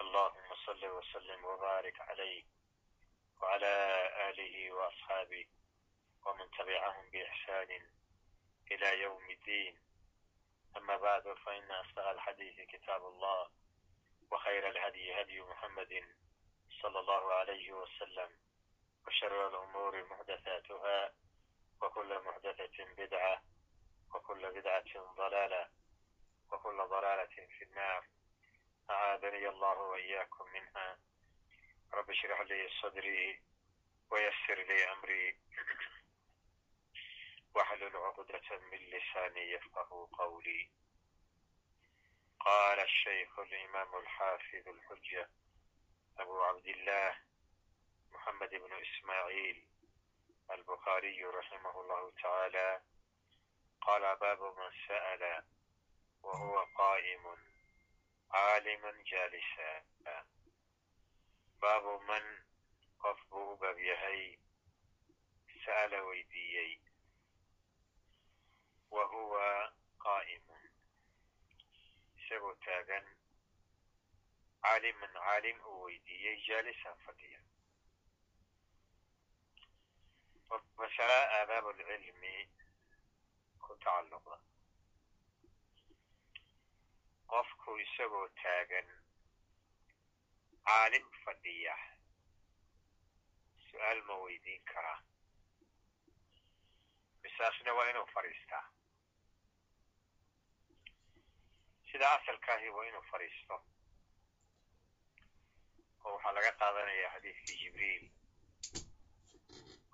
اللهم صل وسلم وبارك عليه وعلى آله وأصحابه ومن تبعهم بإحسان إلى يوم الدين أما بعد فإن أصدق الحديث كتاب الله وخير الهدي هدي محمد صلى الله عليه وسلم وشر الأمور محدثاتها وكل محدثة بدعة وكل بدعة ضلالة وكل ضلالة في النار أعاذني الله وإياكم منها رب اشرح لي صدري ويسر لي أمري واحلل عقدة من لساني يفقه قولي قال الشيخ الإمام الحافظ الحجة أبو عبد الله محمد بن إسماعيل البخاري رحمه الله تعالى قال باب من سأل وهو قائم caaliman jaalisa baabu man qof buu u baab yahay sa'ala weydiiyey wa huwa qaa'imun isagoo taagan caaliman caalim uu weydiiyey jaalisan fadhiya masala aadaab lcilmi ku tacalluqa qofku isagoo taagan caalim fadhiya su'aal ma weydiin karaa misaasna waa inuu fadhiistaa sida asalkaahi waa inuu fadhiisto oo waxaa laga qaadanayaa xadiidkii jibriil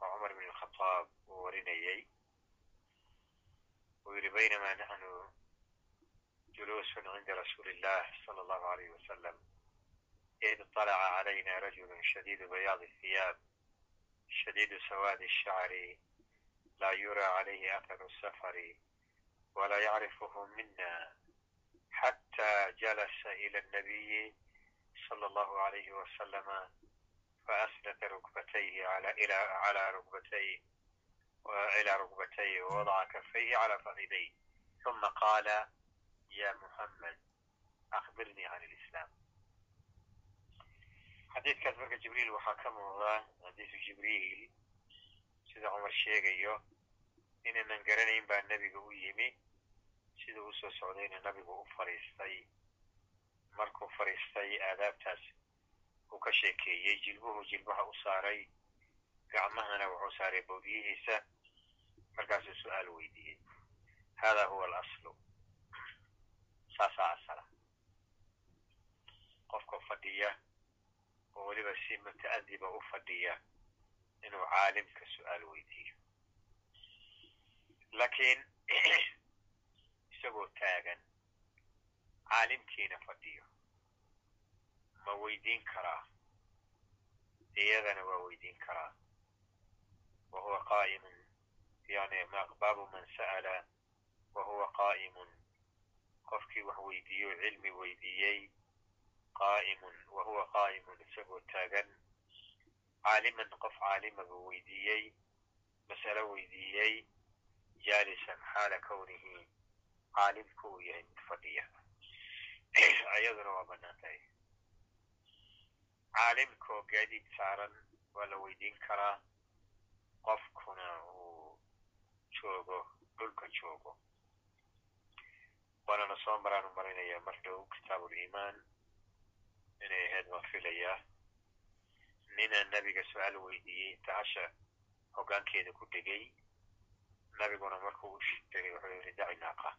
oo cumar bn alkhadaab uu warinayey uu yidhi baynamaa naxnu جلوس عند رسول الله صلى الله عليه وسلم إذ طلع علينا رجل شديد بياض الثياب شديد سواد الشعر لا يرى عليه أثر السفر ولا يعرفه منا حتى جلس إلى النبي صلى الله عليه وسلم فأسند ركبتيه على إلى على ركبتيه وإلى ركبتيه ووضع كفيه على فخذيه ثم قال ya muxamed akbirnii can اlislam xadiidkaas marka jibriil waxaa ka muuqda xadiisu jibriil sida cumar sheegayo inaynan garanayn baa nebiga u yimi siduu u soo socdayna nabigu u fadhiistay markuu fadhiistay aadaabtaas uu ka sheekeeyey jilbuhu jilbaha u saaray gacmahana wuxuu saaray bowdiyihiisa markaasuu su'aal weydiiyey hada huwa alaslu saasaa asala qofka fadhiya oo weliba si muta'adiba u fadhiya inuu caalimka su'aal weydiiyo. Laakiin isagoo taagan caalimkiina fadhiyo ma weydiin karaa. Iyadana waa weydiin karaa. Wa huwa qaa'imun yani baabu man sa'ala wa huwa qaa'imun qofkii wax weydiiyo cilmi weydiiyey qaa'imun wa huwa qaa'imun isagoo taagan. Caaliman qof caalima buu weydiiyey masalo weydiiyey jaalisan xaala kownihi caalimku uu yahay mid fadhiya. Iyaduna waa bannaan tahay. Caalimkoo gaadiid saaran waa la weydiin karaa qofkuna uu joogo dhulka joogo waanana soo maraanu marinaya mar dhow inay ahayd waan filayaa nina nabiga su'aal weydiiyey inta hasha hoggaankeeda ku dhegay nabiguna markuu u sheegay wuxuu yidhi daci naaqa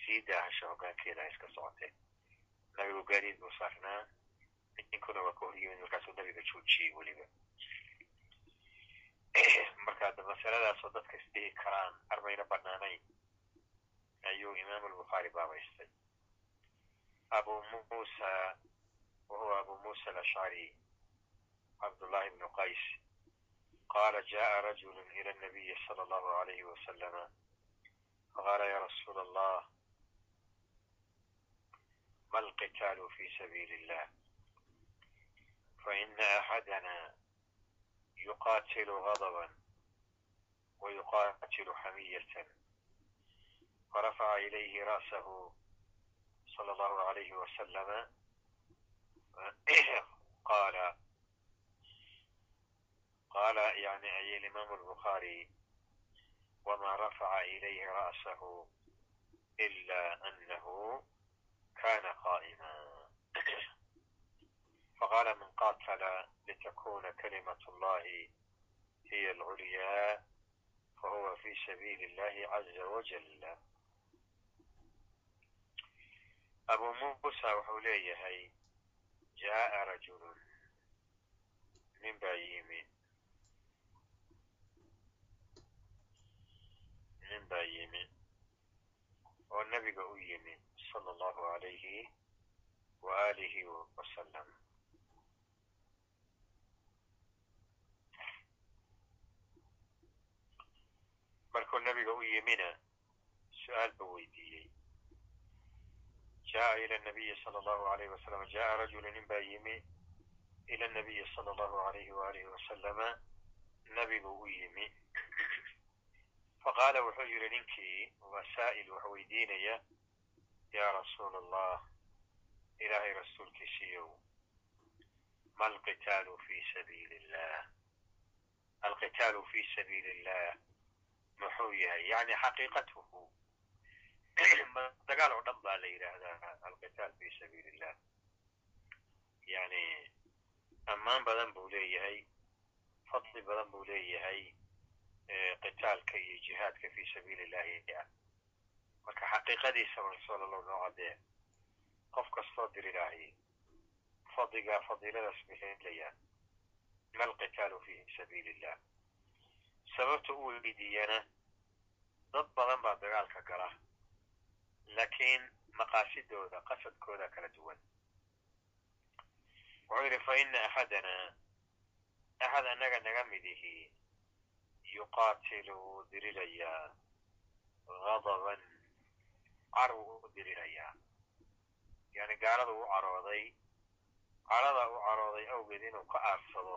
sii daa hasha hoggaankeeda ha iska socotee nabigu gaadiid buu saarnaa ninkuna waa ka hor yimid markaasuu nabiga joojiyey weliba marka da masaladaasoo dadka isdhihi karaan armayna bannaanayn ayuu imaam albukhaari baabaystay abu muusa wahuwa أبو موسى الأشعري عبد الله بن قيس قال جاء رجل إلى النبي صلى الله عليه وسلم فقال يا رسول الله ما القتال في سبيل الله فإن أحدنا يقاتل غضبا ويقاتل حمية فرفع إليه رأسه صلى الله عليه وسلم قال قال يعني أي الإمام البخاري وما رفع إليه رأسه إلا أنه كان قائما فقال من قاتل لتكون كلمة الله هي العليا فهو في سبيل الله عز وجل abu muusa wuxuu leeyahay jaa'a rajulun nin baa yimid. Nin baa yimid oo nebiga u yimid sala allahu alayhi wa aalihi wasalam markuu nebiga u yimina su'aal buu weydiiyey jaa ila nabiyi sala allahu alayhi wasalam jaa rajulu nin baa yimi ila nabiyi sala allahu alayhi waalihi wasalama nebigu u yimi faqaala wuxuu yidhi ninkii wasaa'il wax weydiinaya yaa rasuula allah ilaahay rasuulkiisiiyow ma alqitaalu fi sabiili illah alqitaalu fi sabiili illah muxuu yahay yani xaqiiqatuhu dagaal oo dhan baa la yidhaahdaa alqitaal fi sabiili illah yani ammaan badan buu leeyahay fadli badan buu leeyahay qitaalka iyo jihaadka fi sabiili illahi ah marka xaqiiqadiisa rasuul allahu noo cadee qof kastoo dirilaahi fadligaa fadiiladaas helayaan ma alqitaalu fi sabiili illah sababta u weydiiyana dad badan baa dagaalka gala laakiin maqaasidooda qasadkooda kala duwan wuxuu yidhi fa ina axadana axad annaga naga midihi yuqaatilu wuu dirilayaa gadaban carw u dirilayaa yani gaalada u carooday carada u carooday awgeed inuu ka aarsado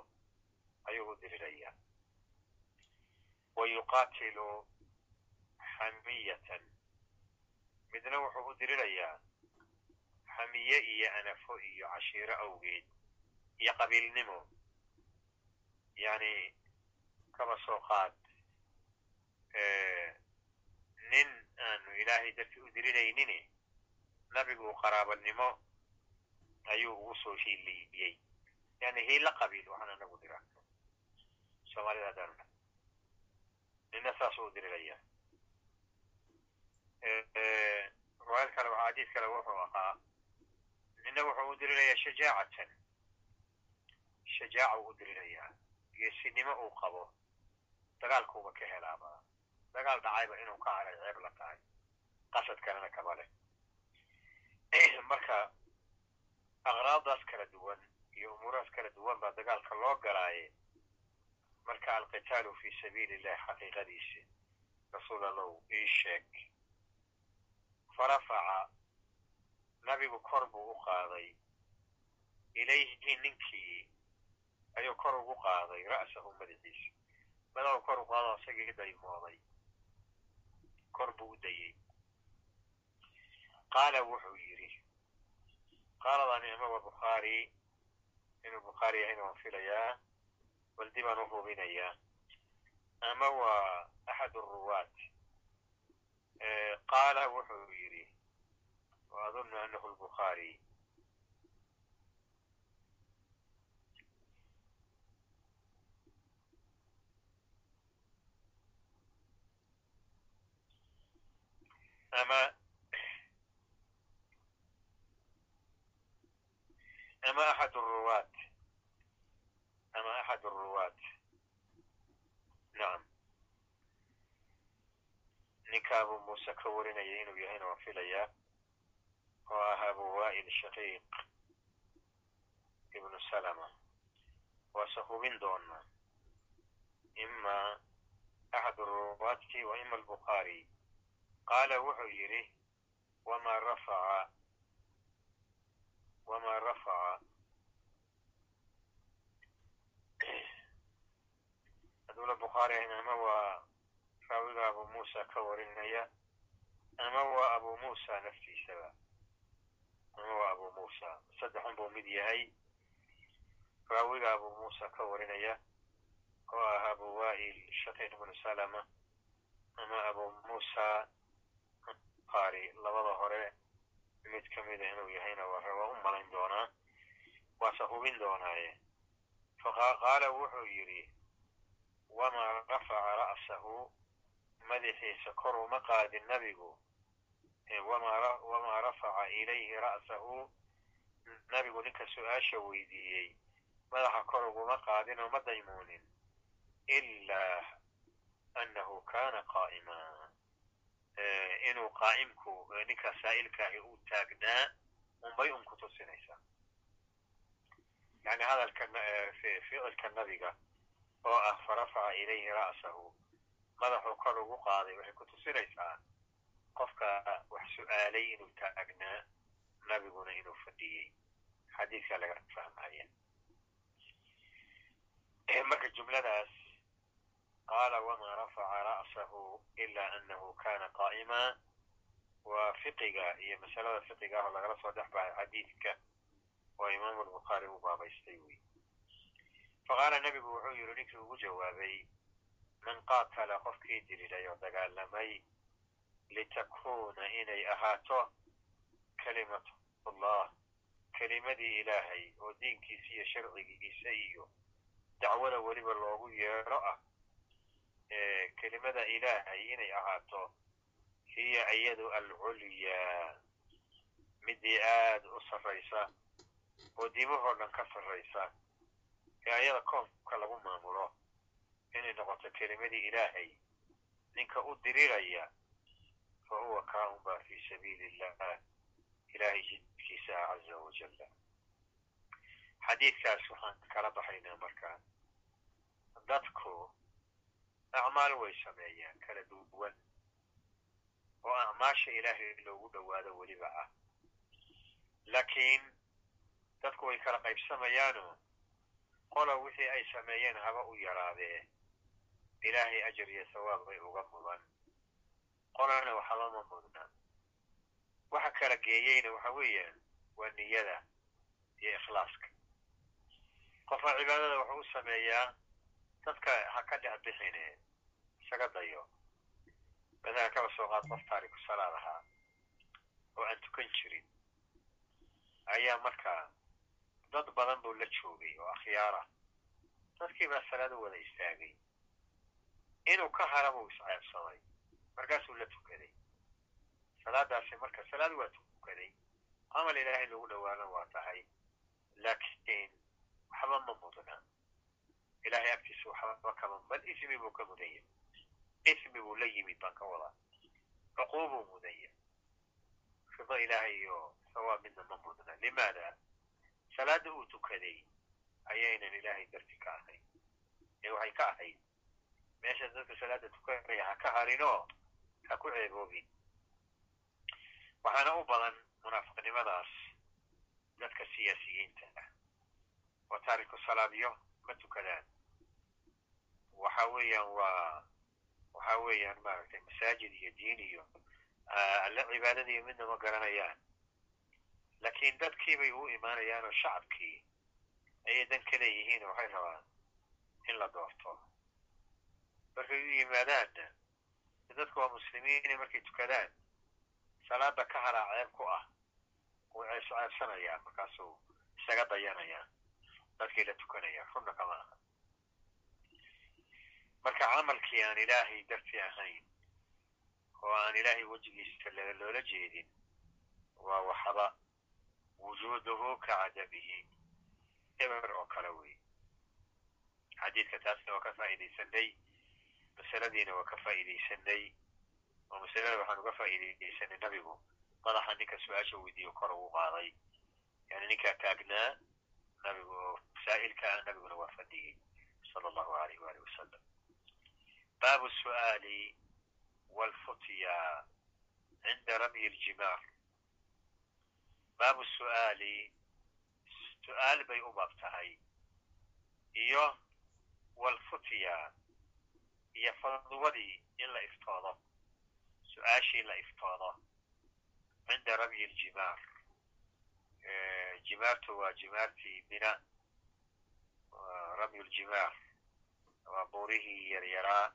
ayuu u dirilayaa wa yuqaatilu xamiyatan midna wuxuu u dirilayaa xamiye iyo anafo iyo cashiiro awgeed iyo qabiilnimo. Yani kaba soo qaad nin aanu ilaahay dartii u dirinaynin nabigu qaraabanimo ayuu ugu soo hiiliyey yani hiilo qabiil waxaan anagu dira. Soomaalida dha nina saasuu u dirirayaa riwaayad kale xadiis kale wuxuu ahaa nina wuxuu u dirirayaa shajaacatan. Shajaaca u u dirirayaa geesinimo uu qabo. Dagaalkuuba ka helaaba. Dagaal dhacayba inuu ka haray ceeb la tahay. Qasad kalena kama leh. Marka aqraadaas kala duwan iyo umuurahaas kala duwan baa dagaalka loo galaaye marka alqitaalu fi sabiili illahi xaqiiqadiisi rasuul allow ii sheeg farafaca nabigu kor buu u qaaday. Ilayhi ninkii ayuu kor ugu qaaday ra'sahu madaxiisa madaxu kor u qaado isagii daymooday. Kor buu u dayey qaala wuxuu yidhi qaaladani ama waa bukhaari inuu bukhaari yahayna waan filayaa bal dibaan u hubinayaa ama waa axad aruwaat qaala wuxuu yidhi wa adunnu anahu lbukhaari ama ama axad aruwaat ama axad aruwaat nacam ninka abu muuse ka warinaya inuu yahayna waan filayaa oo ah abu wa'il shaqiiq salama waase hubin doonaa ima axad ruwaati wa ima albukhaari qaala wuxuu yidhi wamaa rafaca wamaa rafaca haduula bukhaari ahayn ama waa raawiga abu muusa ka warinaya ama waa abu muusa naftiisaba ama waa abu muusa saddexun buu mid yahay raawiga abu muusa ka warinaya oo ah abu wa'il shaqiiq bnu salama ama abu muusa qaari labada hore mid ka mida inuu yahayna waa u malayn doonaa waase hubin doonaaye faqaala wuxuu yidhi wamaa rafaca ra'sahu madaxiisa kor uma qaadin nabigu wamaa rafaca ilayhi ra'sahu nabigu ninka su'aasha weydiiyey madaxa kor uguma qaadin oo ma daymuunin ilaa annahu kana qaa'ima inuu qaa'imku ninka saa'ilkaahi uu taagnaa unbay un ku tusinaysaa yani hadalka ficilka nabiga oo ah farafaca ilayhi ra'sahu madaxuu kor ugu qaaday waxay ku tusinaysaa qofka wax su'aalay inuu taagnaa nabiguna inuu fadhiyey xadiidka laga fahmaya marka jumladaas qaala wamaa rafaca ra'sahu ila anahu kana qaa'ima. Waa fiqiga iyo masalada fiqiga ah oo lagala soo dhex baxay xadiidka oo imaamu albukhaari uu baabaystay wey faqaala nebigu wuxuu yidhi ninkii ugu jawaabay man qaatala qofkii diriray oo dagaalamay litakuna inay ahaato kalimatullah kelimadii ilaahay oo diinkiisa iyo sharcigiisa iyo dacwada weliba loogu yeedho ah kelimada ilaahay inay ahaato hiya iyadu alculyaa midii aad u sarraysa oo dimahoo dhan ka sarraysa ee ayada koonka lagu maamulo inay noqoto kelimadii ilaahay ninka u diriraya fa huwa kaun ba fi sabiili illah ilahay jidkiisa ah caza wajalla xadiidkaas waxaan kala baxaynaa marka. Dadku acmaal way sameeyaan kala duwan. Oo acmaasha ilaahay loogu dhowaado weliba ah. Laakiin dadku way kala qaybsamayaano. Qola wixii ay sameeyeen haba u yaraadee ilaahay ajar iyo sawaab bay uga mudan. Qolana waxba ma mudna waxa kala geeyeyna waxa weeyaan waa niyada iyo ikhlaaska. Qofka cibaadada wuxuu u sameeyaa dadka ha ka dhex bixine isaga dayo. Madaha kaba soo qaad qof taariku salaad ahaa oo aan tukan jirin ayaa markaa dad badan buu la joogay oo akhyaara dadkii baa salaad wada istaagay inuu ka hara buu isceebsaday markaasuu la tukaday salaadaasi marka salaad waa tukaday camal ilaahay lagu dhawaana waa tahay. Laakiin waxba ma mudna. Ilahay agtiisa waxba kama bal ismi buu ka mudan yahay. Ismi buu la yimid baan ka wadaa. Cuquubuu mudan yahay. Rido ilaahay iyo sawaab midna ma mudna. Limaada? Salaada uu tukaday ayaynan ilaahay darti ka ahayn. Ee waxay ka ahayd meesha dadka salaada tukanaya ha ka harinoo ha ku ceeboobin waxaana u badan munaafiqnimadaas dadka siyaasiyiinta ah. Oo taariku salaadyo ma tukadaan. Waxa weeyaan waa waxa weeyaan maaragtay masaajid iyo diin iyo alle cibaadadiiyo midna ma garanayaan. Laakiin dadkii bay u imaanayaan oo shacabkii ayay dan ka leeyihiin oo waxay rabaan in la doorto markay u yimaadaanna dadku waa muslimiine markay tukadaan salaada ka haraa ceeb ku ah way ceebsanayaan markaasuu isaga dayanayaan dadkay la tukanayaan runna kama aha marka camalkii aan ilaahay darti ahayn oo aan ilaahay wejigiisa loola jeedin waa waxba wujuuduhu ka cadamihi eber oo kale wey xadiidka taasna waa ka faa'iidaysanay masaladiina waa ka faa'iidaysanay oo masalada waxaan uga faa'iidaysanay nabigu. Madaxa ninka su'aasha weydiiyo kor ugu qaaday. Yani ninkaa taagnaa nabigu saa'ilka ah nabiguna waa fadhiyey sala allahu alayh waali wasalam baabu su'aali waalfutya cinda ramyi aljimaar. Baabu su'aali su'aal bay u baab tahay. Iyo waalfutya iyo fadwadii in la iftoodo su'aashii la iftoodo cinda ramyi aljimaar jimaartu waa jimaartii mina ramyu ljimaar waa buurihii yaryaraa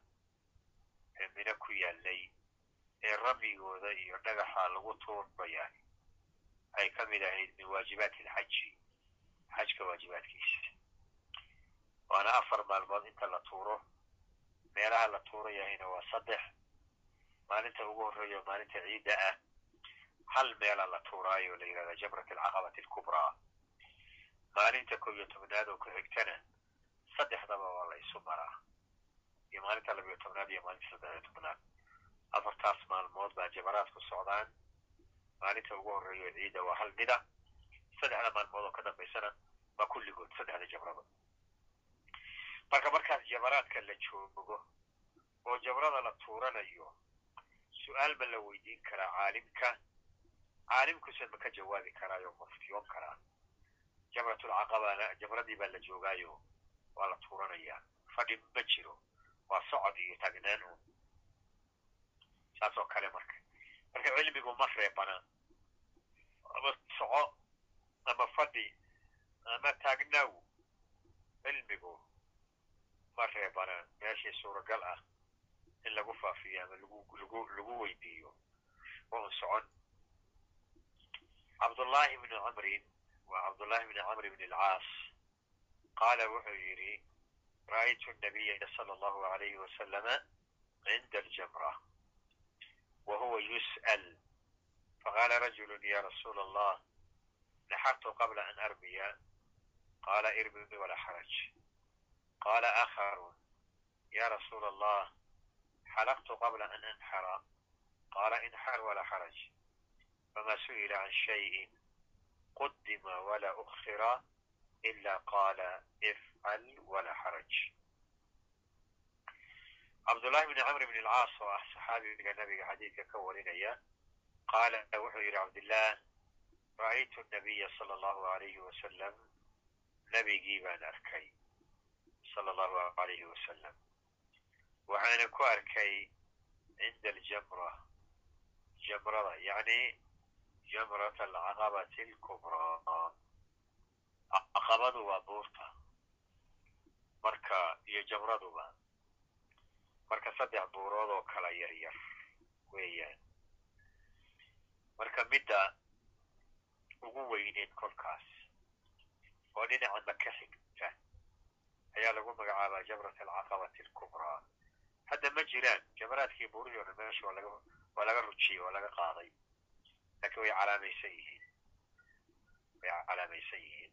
ee mina ku yaalay ee ramyigooda iyo dhagaxa lagu tuuraya ay ka mid ahayd min waajibaati alxaji xajka waajibaadkiisa waana afar maalmood inta la tuuro meelaha la tuurayahayna waa saddex. Maalinta ugu horreeya maalinta ciidda ah hal meela la tuuraayo la yidhahda jamrat alcaqabati alkubraa maalinta kow iyo tobnaad oo ku xigtana saddexdaba waa la isu maraa. Iyo maalinta labiyo tobnaad iyo maalinta saddexiyo tobnaad. Afartaas maalmood baa jabaraadku socdaan. Maalinta ugu horreeyo ciidda waa hal mida. Saddexda maalmood oo ka dambaysana waa kulligood saddexda jabrada marka markaas jabaraadka la joogo oo jabrada la tuuranayo su'aal ma la weydiin karaa caalimka? Caalimkuse ma ka jawaabi karaayo muftiyoon karaa jamratulcaqabana jamradii baa la joogaayo waa la tuuranayaa. Fadhi ma jiro waa socod iyo taagnaan un saas oo kale marka marka cilmigu ma reebana ama soco ama fadhi ama taagnaaw cilmigu ma reebana meeshii suuragal ah in lagu faafiyo ama lagu weydiiyo. Waa un socon. Cabdullaahi bni camrin waa cabdullaahi bni camr bn alcaas qaala wuxuu yidhi ra'aytu nabiya sala allahu alayhi wasalama cinda aljamra wa huwa yus'al. Faqaala rajulu ya rasuula allah naxartu qabla an armiya. Qaala irmi walaa xaraj qaala aakharu ya rasuula allah xalaqtu qabla an anxara qaala inxar walaa xaraj fama su'ila can shayin qudima walaa ukhira ila qaala ifcal walaa xaraj cabdullahi bni camr bn alcaas oo ah saxaabiga nabiga xadiidka ka warinaya qaala wuxuu yidhi cabdillah ra'aytu nabiya sala allahu alayhi wasalam nabigii baan arkay sala allahu alayhi wasalam waxaana ku arkay cinda aljamra jamrada yacni jamrat alcaqabati alkubraa caqabadu waa buurta. Marka iyo jamraduba marka saddex buurood oo kala yar yar weeyaan. Marka midda ugu weyneed kolkaas oo dhinaca maka xigta ayaa lagu magacaabaa jamrat alcaqabati alkubraa hadda ma jiraan jamaraadkii buurihii o dhan meesha waa laga rujiyey waa laga qaaday laakiin way calaamaysan yihiin way calaamaysan yihiin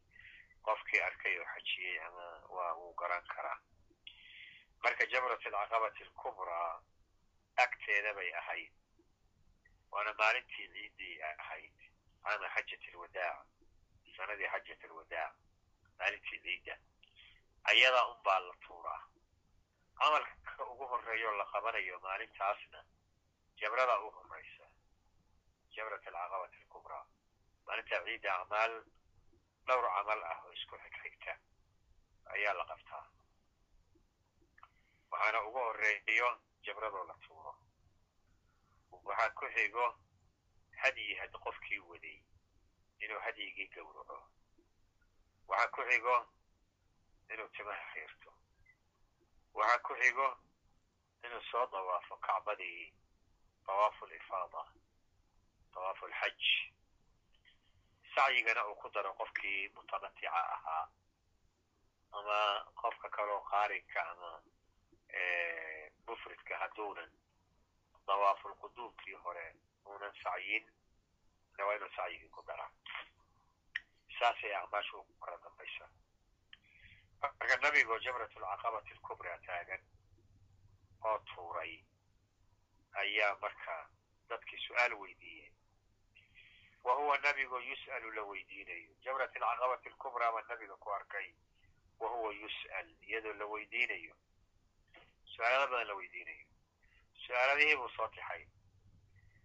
qofkii arkay oo xajiyey ama waa wuu garan karaa marka jamrat alcaqabati alkubraa agteeda bay ahayd waana maalintii ciiddii ahayd caama xajat alwadaac sanadii xajat alwadaac maalintii ciidda ayadaa un baa la tuuraa. Camalka ugu horreeyaoo la qabanayo maalintaasna jamradaa u horraysa jamrat alcaqabati alkubraa maalinta ciidda acmaal dhowr camal ah oo isku xigxigta ayaa la qabtaa waxaana ugu horreeyo jamradoo la tuuro. Waxaa ku xigo hadyi had qofkii waday inuu hadyigii gowraco. Waxaa ku xigo inuu timaha xiirto waxaa ku xigo inuu soo dawaafo kacbadii dawaafu lifaada dawaafu alxaj sacyigana uu ku daro qofkii mutamatica ahaa ama qofka kaloo qaarinka ama mufridka hadduunan dawaafulquduumkii hore uunan sacyin na waa inuu sacyigii ku daraa saasay acmaashu ugu kala dambaysa marka nabigoo jamrat alcaqabati alkubraa taagan oo tuuray ayaa marka dadkii su'aal weydiiyey wa huwa nabigo yus'alu la weydiinayo jamrat alcaqabati alkubraa baa nabiga ku arkay wa huwa yus'al iyadoo la weydiinayo su'aalada badan la weydiinayo su'aaladihii buu soo tixay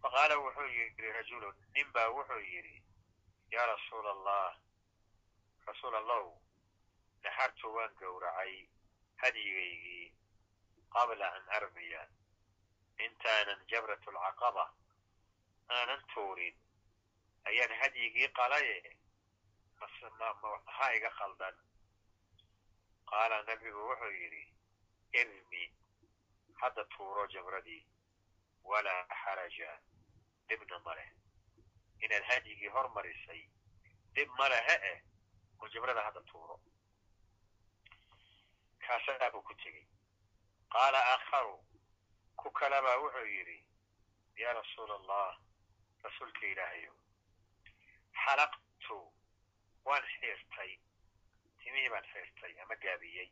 faqaala wuxuu yidhi rajulun nin baa wuxuu yidhi yaa rasuula allah rasuul allahu naxartu waan gowracay hadyigaygii qabla an armiya intaanan jamrat alcaqaba aanan tuurin ayaan hadyigii qalaye maxaa iga khaldan qaala nabigu wuxuu yidhi irmi hadda tuuro jamradii walaa xaraja dhibna ma leh inaad hadyigii hormarisay dhib ma lehe eh oo jamrada hadda tuuro kaasadaa buu ku tegey qaala aakharu ku kalebaa wuxuu yidhi yaa rasuula allah rasuulka ilaahayo xalaqtu waan xiirtay timihii baan xiirtay ama gaabiyey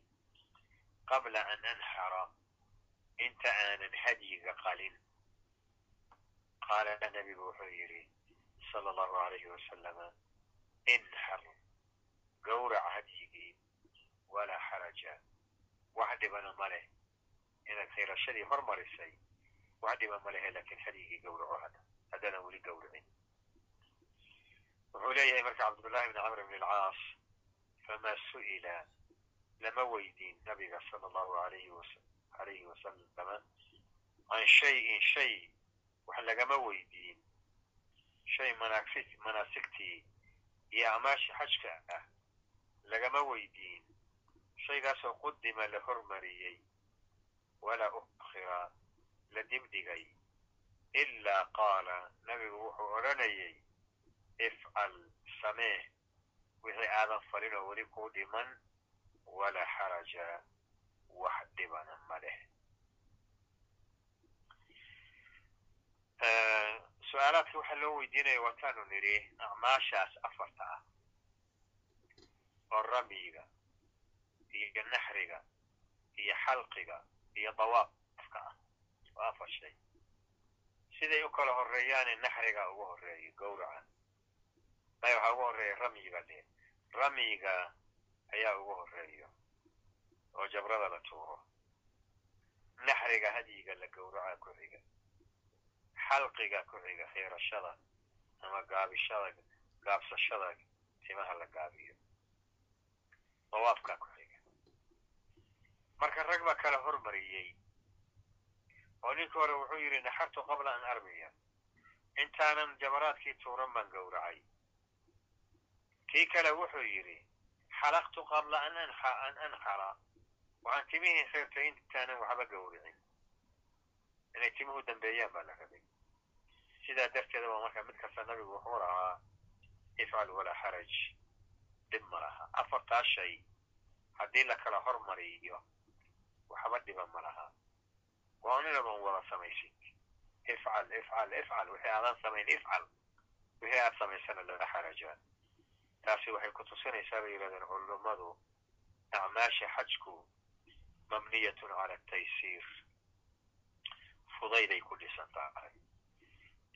qabla an anxara inta aanan hadyiga qalin qaala nabigu wuxuu yidhi sala allahu alayhi wasalama inxar gowrac hadyigii walaa xaraja wax dhibana ma leh inaad xiirashadii hormarisay wax dhiba ma lehe laakiin hadyigii gowraco hadda. Haddaanan weli gowracin wuxuu leeyahay marka cabdullahi bn camr bn alcaas famaa su'ila lama weydiin nabiga sala allahu alayhi wasalama can shayin shay wax lagama weydiin. Shay manaasigtii iyo acmaashii xajka ah lagama weydiin shaygaasoo qudima la hormariyey walaa ukhira la dibdhigay ilaa qaala nabigu wuxuu odhanayay ifcal samee wixii aadan falin oo weli kuu dhiman walaa xaraja wax dhibana ma leh su'aalaadka waxaa loo weydiinaya waataanu nidhi acmaashaas afarta ah oo ramyiga naxriga iyo xalqiga iyo dawaafka ah. Waa afar shay. Siday u kala horeeyaane naxriga ugu horeeyo gowraca. Maya waxaa ugu horreeya ramyiga de ramyiga ayaa ugu horeeyo oo jabrada la tuuro. Naxriga hadyiga la gowraca ku xiga. Xalqiga ku xiga xiirashada ama gaabishada gaabsashada timaha la gaabiyo. Dawaafka ku marka rag baa kala hormariyey. Oo ninkii hore wuxuu yidhi naxartu qabla an armiya. Intaanan jabaraadkii tuuran baan gowracay. Kii kale wuxuu yidhi xalaqtu qabla an anxara. Waxaan timihii xirtay intaanan waxba gowricin. Inay timuhu dambeeyaan baa la rabay. Sidaa darteeda ba marka mid kasta nabigu wuxuu lahaa ifcal walaa xaraj dhib ma laha. Afartaa shay haddii la kala hormariyo waxba dhiba ma laha waa inadan wada samaysid ifcal ifcal ifcal wixii aadan samayn ifcal wixii aad samaysana lala xaraja taasi waxay ku tusinaysaa bay yidhahdeen culummadu acmaasha xajku mabniyatun cala taysiir fudayday ku dhisan tahay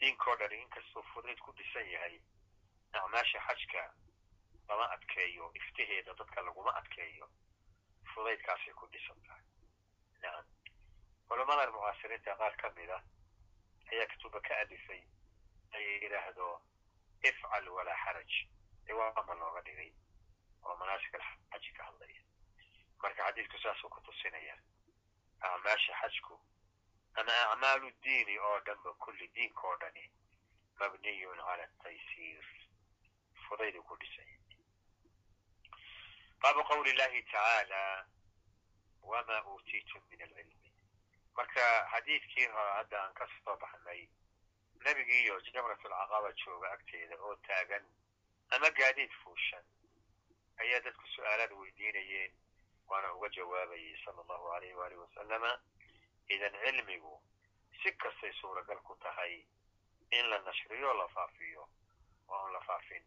diinkao dhan inkastuu fudayd ku dhisan yahay acmaasha xajka lama adkeeyo iftaheeda dadka laguma adkeeyo fudaydkaasay ku dhisan tahay culamadan mucaasiriinta qaar ka mid ah ayaa kituba ka alifay ay yidhaahdo ifcal walaa xaraj iwaama looga dhigay oo manaasik alxaji ka hadlaya marka xadiidku saasuu ku tusinaya acmaasha xajku ama acmaalu diini oo dhanba kulli diinka oo dhani mabniyun cala taysiir fudaydu ku dhisay baabu qawli llahi tacaala wama uutiitum min alcilmi marka xadiidkii hore hadda aan ka soo baxnay nebigiiyo jamratulcaqaba jooga agteeda oo taagan ama gaadiid fuushan ayaa dadku su'aalaad weydiinayeen waana uga jawaabayay sala allahu alayh waalih wasalama idan cilmigu si kastay suuragal ku tahay in la nashriyo la faafiyo oo aan la faafin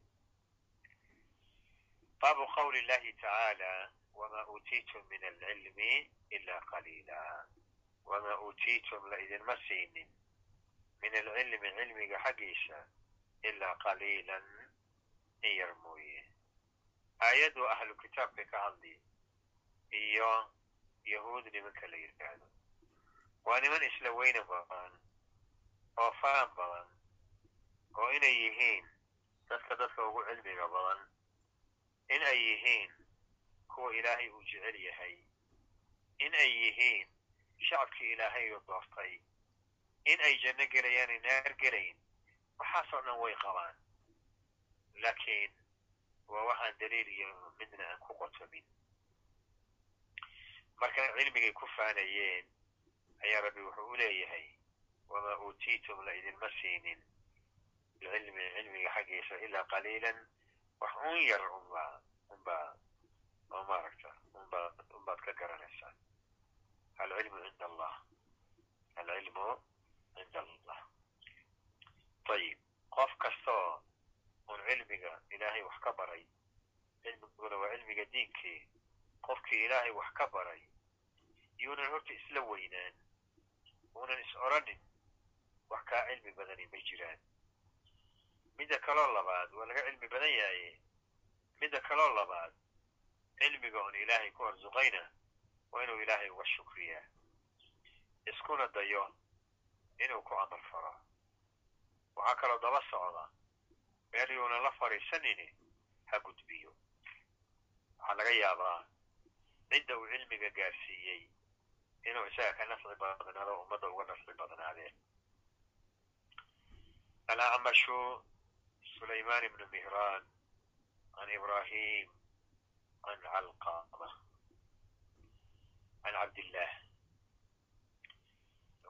baabu qawli llahi tacaala wama uutiitum min alcilmi ila qaliila wama uutiitum la idinma siinin min alcilmi cilmiga xaggiisa ilaa qaliilan in yar mooye aayaddu ahlu kitaabka ka hadli iyo yahuud nimanka la yidhaahdo waa niman isla weyna badan oo faan badan oo inay yihiin dadka dadka ugu cilmiga badan in ay yihiin kuwa ilaahay uu jecel yahay. In ay yihiin shacabkii ilaahay uu doortay. In ay janno gelayaan naar gelayn. Waxaasoo dhan way qabaan. Laakiin waa waxaan daliil iyo midna aan ku qotomin. Marka cilmigay ku faanayeen ayaa rabbi wuxuu u leeyahay wamaa uutiitum la idinma siinin. Bilcilmi cilmiga xaggiisa ilaa qaliilan wax un yar unbaa unbaa oo maaragta unbaad unbaad ka garanaysaa alcilmu cinda allah alcilmu cinda allah ayib qof kastoo un cilmiga ilaahay wax ka baray cilmiguna waa cilmiga diinkii qofkii ilaahay wax ka baray yuunan horta isla weynaan uunan is odhanin wax kaa cilmi badani ma jiraan midda kaloo labaad waa laga cilmi badan yahaye midda kaloo labaad cilmiga oon ilaahay ku arsuqayna waa inuu ilaahay uga shukriyaa iskuna dayo inuu ku amar faro waxaa kaloo daba socda meel yuunan la fadhiisanini ha gudbiyo waxaa laga yaabaa cidda uu cilmiga gaarsiiyey inuu isaga ka nafci badnaado ummadda uga nafci badnaadeen alacmashu sulayman ibnu mihraan can ibrahim can calqama can cabdillah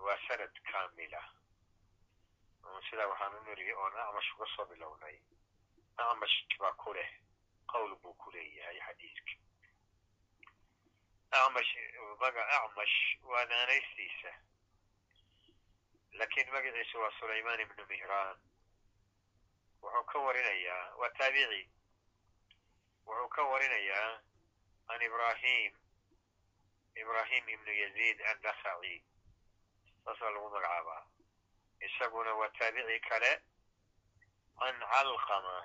waa sanad kamila sidaa waxaan u niri oon acmash uga soo bilownay acmash baa ku leh qowl buu ku leeyahay xadiiska acmash maga acmash waa naanaystiisa laakiin magaciisu waa sulayman ibnu mihraan wuxuu ka warinayaa waa taabici wuxuu ka warinayaa can ibrahim ibrahim ibnu yaziid annakhaci saasaa lagu magacaabaa. Isaguna waa taabici kale can calqama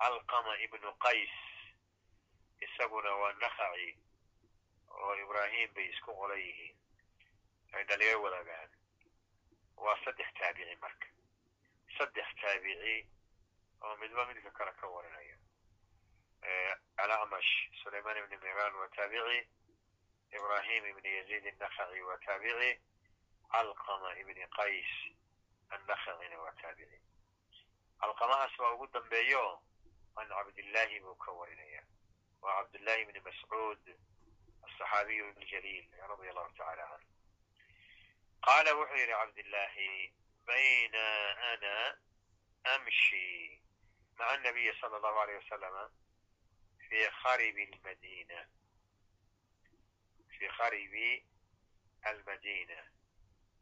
calqama ibnu qays. Isaguna waa nakhaci oo ibrahim bay isku qola yihiin. Ay dhaliyo wadaagaan. Waa saddex taabici marka. Saddex taabici oo midba midka kale ka warinaya ibni mihraan waa taabici ibrahim ibni yaziid annakhaci waa taabici calqama ibni qays annakhacina waa taabici calqamahaas waa ugu dambeeyo can cabdillahi buu ka warinaya waa cabdullahi ibni mascuud asaxaabiyu aljaliil radia allahu tacala canh qaala wuxuu yidhi cabdillahi bayna ana amshi maca anabiyi sala allahu alayh wasalama في خرب المدينة في خرب المدينة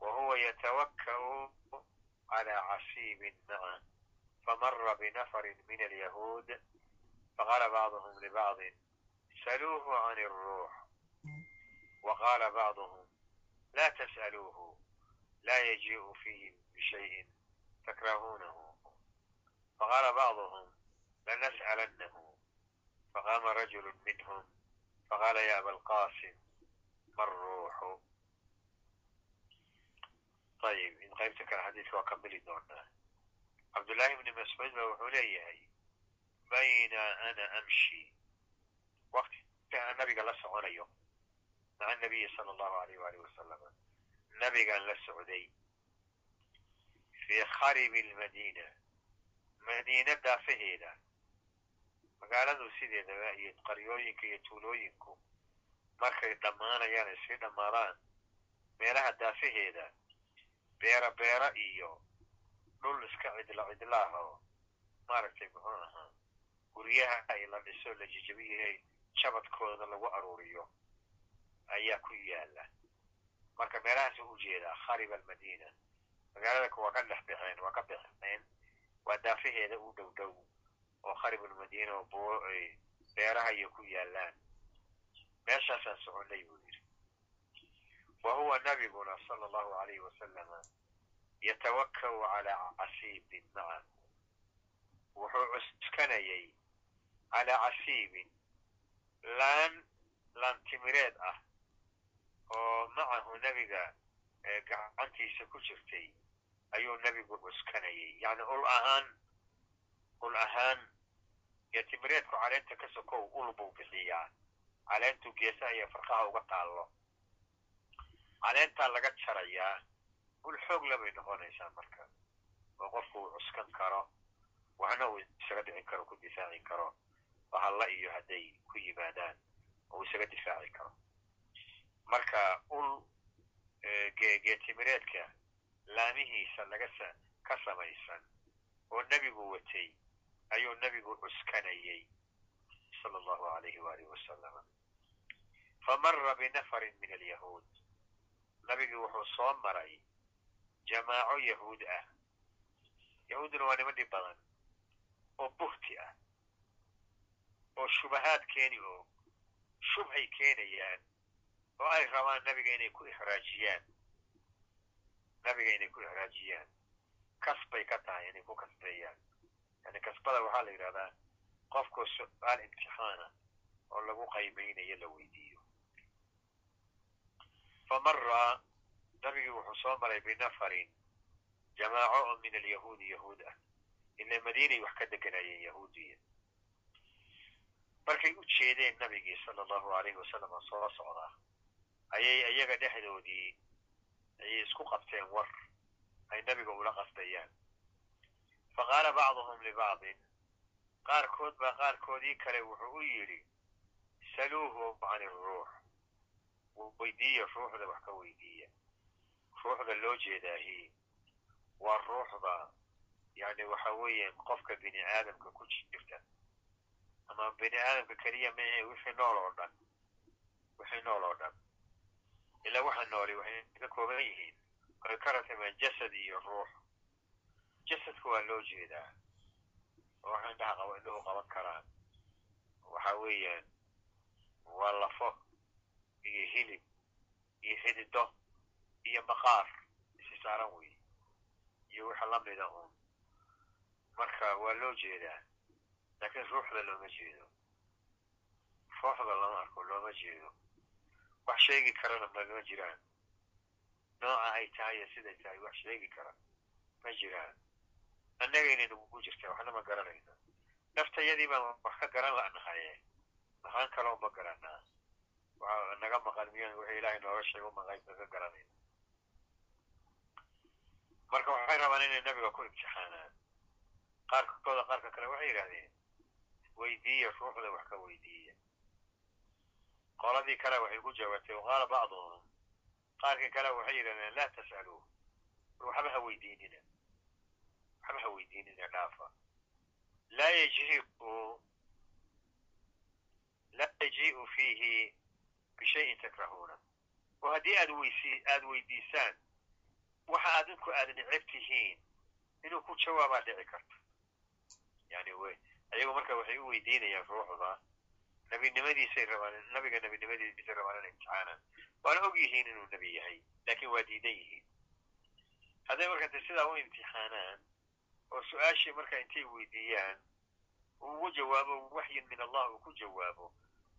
وهو يتوكأ على عشيب معه فمر بنفر من اليهود فقال بعضهم لبعض سلوه عن الروح وقال بعضهم لا تسألوه لا يجيء فيه بشيء تكرهونه فقال بعضهم لنسألنه faqaama rajulu minhum faqaala ya abalqasim ma ruuxu ayib in qaybta kale xadiidka waa kamili doonaa cabdullaahi bni mascuud ba wuxuu leeyahay bayna ana amshi waktiaa nabiga la soconayo maca nabiyi sala allahu alayh waalih wasalam nabigaan la socday fii kharibi lmadiina madiina daafaheeda magaaladu sideedaba iyo qaryooyinka iyo tuulooyinku markay dhammaanayaan ay sii dhammaadaan meelaha daafaheeda beera beera iyo dhul iska cidla cidlaah oo maaragtay muxuu ahaa guryaha ay la dhiso la jijabiyay jabadkooda lagu aruuriyo ayaa ku yaalla marka meelahaas u jeedaa kharib almadina magaalada waa ka dhex baxeen waa ka baxeen waa daafaheeda u dhow dhow oo kharib almadina oo buuro ay beeraha iyo ku yaalaan meeshaasaan soconay buu yidhi wa huwa nabiguna sala allahu alayhi wasalama yatawakau calaa casiibin macahu wuxuu cuskanayay calaa casiibin laan laantimireed ah oo macahu nebiga gacantiisa ku jirtay ayuu nebigu cuskanayay yacni ul ahaan ul ahaan iyo caleenta ka sokow ul buu bixiyaa. Caleentu geesaha iyo farqaha uga taallo. Caleentaa laga jarayaa ul xoog labay noqonaysaa marka. Oo qofku uu cuskan karo waxna uu isaga dhicin karo ku difaaci karo. Bahalla iyo hadday ku yimaadaan uu isaga difaaci karo. Marka ul geetimireedka laamihiisa laga ka samaysan oo nebigu watay ayuu nebigu cuskanayay sala allahu alayhi waalihi wasalama famara binafarin min alyahuud nabigii wuxuu soo maray jamaaco yahuud ah. Yahuudduna waa nima dhib badan oo buhti ah oo shubahaad keeni oo shubhay keenayaan oo ay rabaan nabiga inay ku ixraajiyaan. Nabiga inay ku ixraajiyaan. Kasbay ka tahay inay ku kasbeeyaan yani kasbada waxaa la yidhahdaa qofkoo su'aal imtixaana oo lagu qaymaynayo la weydiiyo. Famara nabigii wuxuu soo maray binafarin jamaaco oo min alyahuudi yahuud ah. Ila madiinay wax ka deganayeen yahuudiya markay u jeedeen nabigii sala allahu alayhi wasalam oo soo socdaa ayay iyaga dhexdoodii ayay isku qabteen war. Ay nabiga ula qasdayaan faqaala bacduhum libacdin qaarkood baa qaarkoodii kale wuxuu u yidhi saluuhu can iruux weydiiya ruuxda wax ka weydiiya ruuxda loo jeedaahi waa ruuxda yani waxa weeyaan qofka bini aadamka ku jirta ama bini aadamka keliya mahe wixii nool oo dhan wixii nool oo dhan ilaa waxa nooli waxay ka kooban yihiin ay ka jasad iyo ruux jasadka waa loo jeedaa oo indhaha qaba indhuhu qaban karaan waxa weeyaan waa lafo iyo hilib iyo xidido iyo maqaar isi saaran wey iyo waxa lamida uun marka waa loo jeedaa laakiin ruuxda looma jeedo ruuxda lama arko looma jeedo wax sheegi karana magama jiraan nooca ay tahay iyo siday tahay wax sheegi kara ma jiraan annagayna nagu jirta waxna ma garanayna naftayadii baan wax ka garan la'nahaye maxaan kaloo ma garanaa waxa naga maqan miyan wixii ilaahay nooga sheego maqaybka ka garanayna marka waxay rabaan inay nabiga ku imtixaanaan. Qaarkooda qaarka kale waxay yidhahdeen weydiiya ruuxda wax ka weydiiya. Qoladii kale waxay ku jawaabtay waqaala bacduhum. Qaarkii kale waxay yidhahdeen laa tas'aluu waxba ha weydiinina waxba ha dhaafa laa yajiiu fiihi bishayin takrahuuna oo haddii aad aada weydiisaan waxa adinku aad neceb tihiin inuu ku jawaabaa dhici karta. Yani ayagu marka waxay u weydiinayaan ruuxda nebinimadiisay rabaan nabiga nebinimadiisay rabaan inay imtixaanaan waana og yihiin inuu nebi yahay laakiin waa diidan yihiin. Hadday marka de sidaa u imtixaanaan oo su'aashii marka intay weydiiyaan uu ugu jawaabo waxyin min allah uu ku jawaabo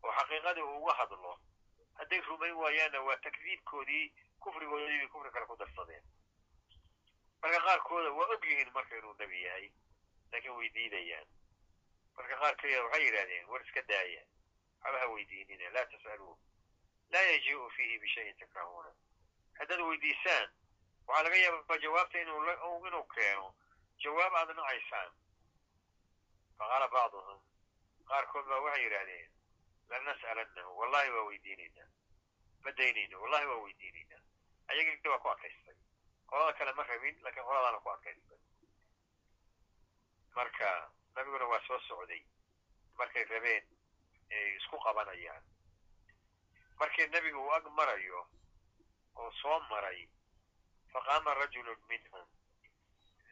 oo xaqiiqadii uu uga hadlo hadday rumayn waayaanna waa takdiibkoodii kufrigoodii bay kufri kale ku darsadeen. Marka qaarkooda waa og yihiin marka inuu nebi yahay laakiin way diidayaan. Marka qaarkeeda waxay yidhahdeen war iska daaya waxba ha weydiinina laa tas'aluu laa yajii'u fiihi bishayin takrahuuna. Haddaad weydiisaan waxaa laga yaabaa jawaabta inuu keeno jawaab aad nacaysaan faqaala bacduhum qaarkood baa waxay yidhahdeen lanas'alannahu wallahi waa weydiinaynaa ma daynayno wallahi waa weydiinaynaa ayagii waa ku adkaystay. Qolada kale ma rabin laakiin qoladaana ku adkaystay. Marka nabiguna waa soo socday. Markay rabeen ay isku qabanayaan. Markii nebigu uu ag marayo oo soo maray faqaama rajulun minhum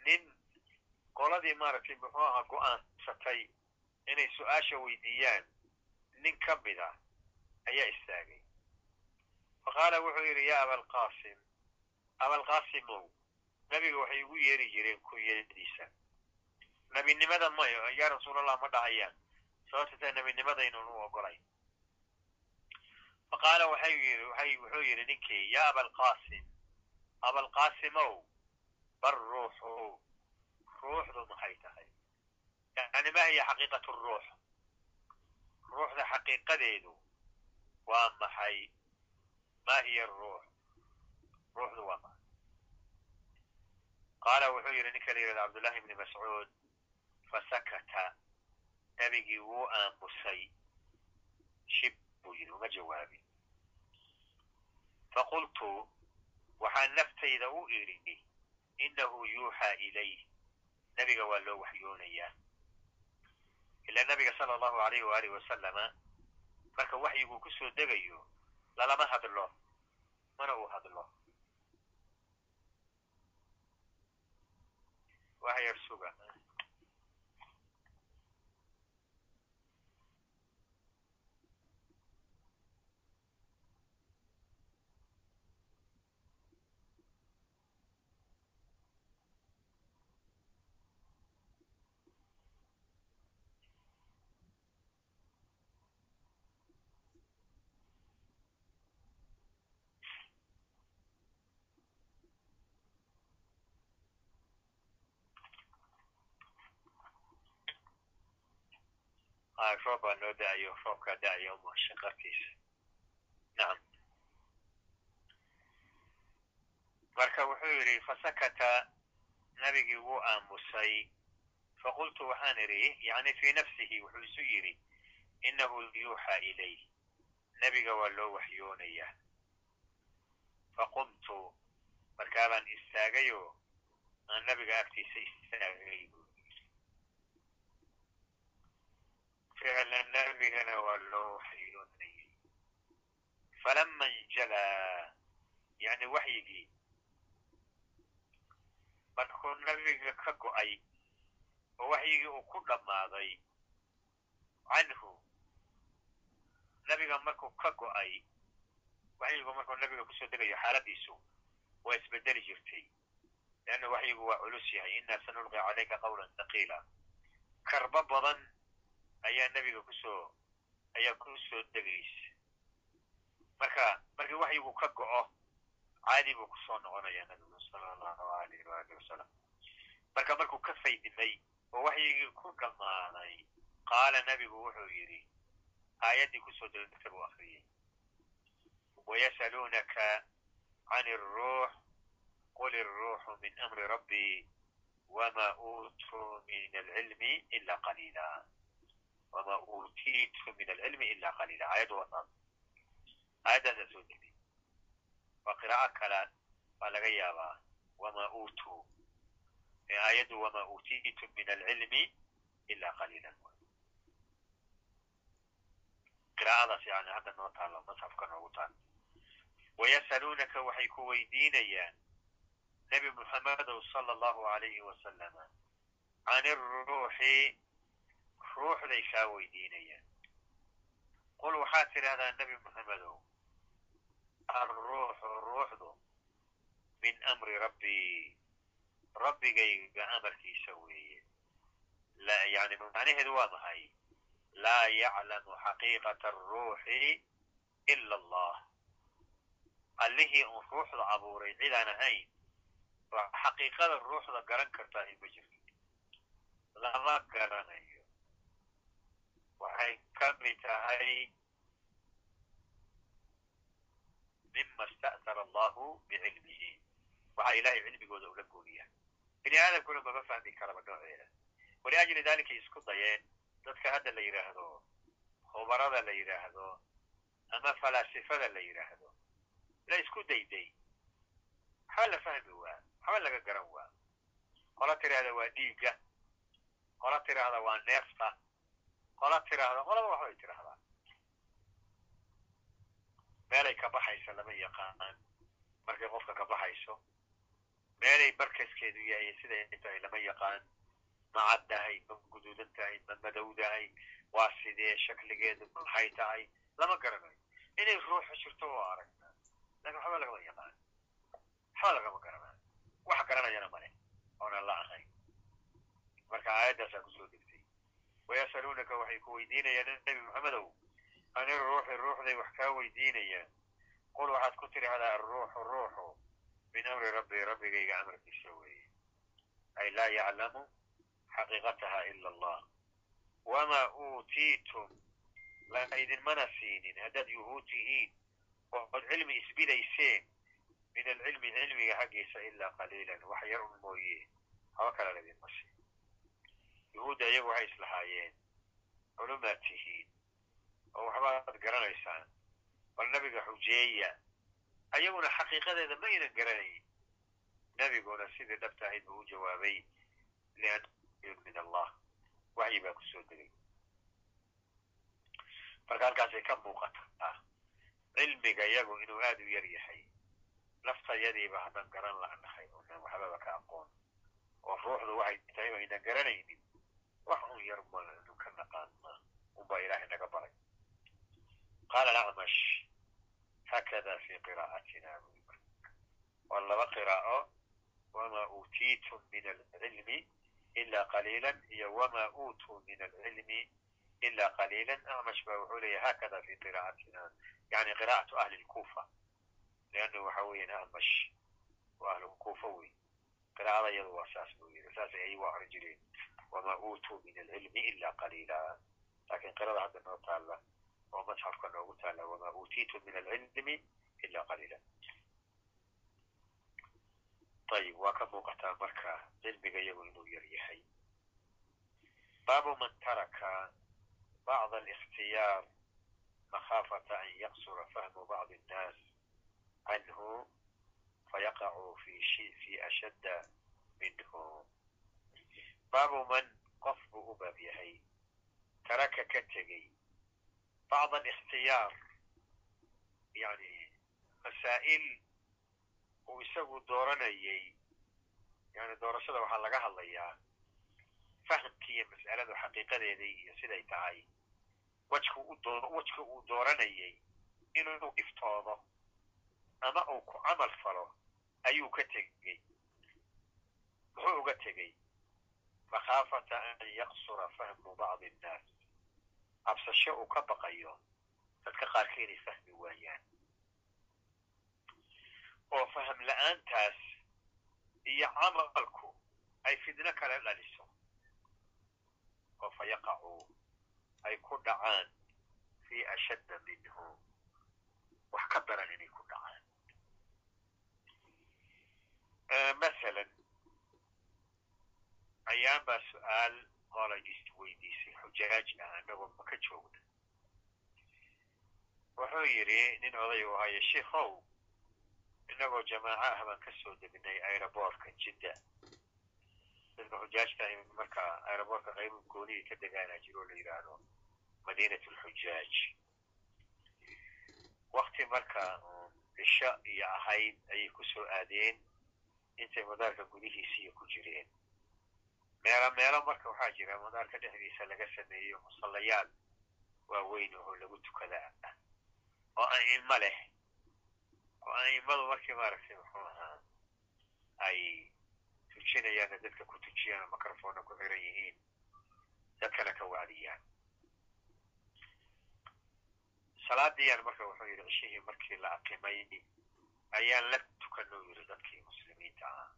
nin qoladii maaragtay muxuu ahaa go'aansatay inay su'aasha weydiiyaan nin ka mid a ayaa istaagay fa qaala wuxuu yidhi yaa abalqaasim abalqaasimow nabiga waxay ugu yeeri jireen kunyadiisa nebinimada mayo yaa rasuulallah ma dhahayaan sababta taa nebinimadaynan u ogolayn faqaala wuxuu yidhi ninkii yaa abalqaasim abalqaasimow bar ruuxu ruuxdu maxay tahay yani ma hiya xaqiiqatu ruux ruuxda xaqiiqadeedu waa maxay ma hiya ruux ruuxdu waa maxay qaala wuxuu yidhi ninka la yidhahda cabdullahi ibni mascuud fasakata nebigii wuu aamusay shib buu yidhi uma jawaabin faqultu waxaan naftayda u idhi inahu yuuxaa ilayh nebiga waa loo waxyoonayaa. Ila nabiga sala allahu alayh waalihi wasalama marka waxyiguu ku soo degayo lalama hadlo mana uu hadlo. Wax yar suga roob baa noo da'ayo roobkaa da'ayo shaqarkiisa nacam marka wuxuu yidhi fasakata nabigii wuu aamusay faqultu waxaan idhi yani fii nafsihi wuxuu isu yidhi inahu yuuxaa ilayh nebiga waa loo waxyoonayaa faqumtu markaabaan istaagayoo aan nabiga agtiisa istaagay ficlan nabigana waa loo waxyoonayay falama injalaa yani waxyigii markuu nabiga ka go'ay oo waxyigii uu ku dhammaaday canhu nabiga markuu ka go'ay waxyigu markuu nabiga ku soo degayo xaaladiisu waa isbedeli jirtay leanna waxyigu waa culus yahay inaa sanulqi calayka qawlan thaqiila karbo badan ayaa nebiga ku soo ayaa ku soo degaysa marka markii waxyigu ka go'o caadi buu ku soo noqonayaa nabigu sala allahu alayh waali wasalam marka markuu ka faydimay oo waxyigii ku dhammaaday qaala nebigu wuxuu yidhi aayaddii ku soo degta buu akriyey wayasaluunaka can iruux qul iruuxu min amri rabbii wma uutuu min alcilmi ila qaliila wma uutiitu min alcilmi ila qaliila aayaddu wasaas aayaddaasaa soo degay waa qiraa'o kale baa laga yaabaa wma uutuu aayaddu wma uutiitu min alcilmi ila qaliila qiraa'adaas yani hadda noo taalo masxafka noogu taal wayasaluunaka waxay ku weydiinayaan nebi iruuxi ruuxday kaa weydiinayaan. Qul waxaad tidhahdaa nebi muxamedow alruuxu ruuxdu min amri rabbii rabbigayga amarkiisa weeye. Yani macnaheedu waa maxay? Laa yaclamu xaqiiqata aruuxi ila allah. Allihii un ruuxda abuuray cidaan ahayn xaqiiqada ruuxda garan kartaa in ma lama garanayo waxay ka mid tahay mima sta'tara allahu bicilmihi waxaa ilahay cilmigooda ula gooniyaa bini aadamkuna mama fahmi karaba nooceeda waliajli dalikay isku dayeen dadka hadda la yidhaahdo khubarada la yidhaahdo ama falaasifada la yidhaahdo la isku dayday waxba la fahmi waa waxba laga garan waa qola tiraahda waa dhiigga qola tiraahda waa neefta qola tiraahda qolaba waxbay tiraahdaa. Meelay ka baxaysa lama yaqaanaan. Markay qofka ka baxayso meelay markaskeedu yahay siday tahay lama yaqaan. Ma caddahay ma guduudan tahay ma madowdahay waa sidee shakligeedu maxay tahay lama garanayo. Inay ruuxu jirto oo aragna laakiin waxba lagama yaqaan. Waxba lagama garanaayo wax garanayana male oonan la ahayn marka aayaddaasaa ku soo degtay wayasaluunaka waxay ku weydiinayaan nebi maxamedow ani ruuxi ruuxday wax kaa weydiinayaan qul waxaad ku tidhahdaa aruuxu ruuxu min amri rabbi rabbigayga amarkiisa weeye ay laa yaclamu xaqiiqataha ila allah wamaa uutiitum laydinmana siinin haddaad yuhuud tihiin ood cilmi isbidayseen min alcilmi cilmiga xaggiisa ilaa qaliilan wax yar un mooye haba kala laydinma siin yuhuudda iyagu waxay islahaayeen culumaad tihiin oo waxbaad garanaysaan. Bal nabiga xujeeya ayaguna xaqiiqadeeda ma aynan garanayn. Nebiguna sidii dhabta ahayd buu u jawaabay lian min allah. Waxyi baa ku soo degay. Marka halkaasay ka muuqataa cilmiga yagu inuu aad u yar yahay naftayadiiba haddaan garan la'nahay oonan waxbaba ka aqoon oo ruuxdu waxay tahay aynan garanaynin wax un yar maanu ka naqaana unbaa ilaahay naga baray qaala alacmash haakada fi qiraa'atina waa laba qiraa'o wamaa uutiitum min alcilmi ila qaliila iyo wamaa uutuu min alcilmi ila qaliila acmash ba wuxuu leeya haakada fi qiraa'atina yani qira'atu ahli lkufa leannu waxa weeyaan acmash waa ahlu kufa wey qiraa'ada iyadu waa saas buu yiri saasay ayagu aqri jireen wamaa uutuu min alcilmi ila qaliila laakiin qirada hadda noo taalla oo masxafka noogu taalla wamaa uutiitum min alcilmi ila qaliila ayib waa ka muuqataa marka cilmiga iyagu inuu yar yahay baabu man taraka bacd alikhtiyaar makhaafata an yaqsura fahmu bacd الnaas canhu fayaqacu fi ashadda minhu baabu man qof buu u baab yahay taraka ka tegey bacd alikhtiyaar yani masaa'il uu isagu dooranayay yani doorashada waxaa laga hadlayaa fahamkiiyo mas'aladu xaqiiqadeedii iyo siday tahay wajka wajka uu dooranayay inuu iftoodo ama uu ku camal falo ayuu ka tegey muxuu uga tegey makhaafata an yaqsura fahmu bacdi annaas cabsasho uu ka baqayo dadka qaarka inay fahmi waayaan oo faham la'aantaas iyo camalku ay fidno kale dhaliso oo fa yaqacuu ay ku dhacaan fii ashadda minhu wax ka daran inay ku dhacaan ayaan baa su'aal qolay isweydiisay xujaaj ah annagoo maka joogna wuxuu yidhi nin oday u haya shiikow inagoo jamaaca ah baan ka soo degnay aeroboortka jidda dadka xujaajta marka aeroboortka qaybo goonihii ka degaanaa jiro oo la yidhaahdo madiinat alxujaaj wakti marka cisho iyo ahayd ayay ku soo aadeen intay madaarka gudihiisiiyo ku jireen meelo meelo marka waxaa jira madaarka dhexdiisa laga sameeyo musallayaal waaweyn oo lagu tukada ah oo a'imo leh oo a'imadu markii maaragtay muxuu ahaa ay tujinayaanna dadka ku tujiyaan oo microfoonna ku xiran yihiin dadkana ka wacdiyaan salaadiiyaan marka wuxuu yidhi cishihii markii la aqimay ayaan la tukanoo yidhi dadkii muslimiinta ahaa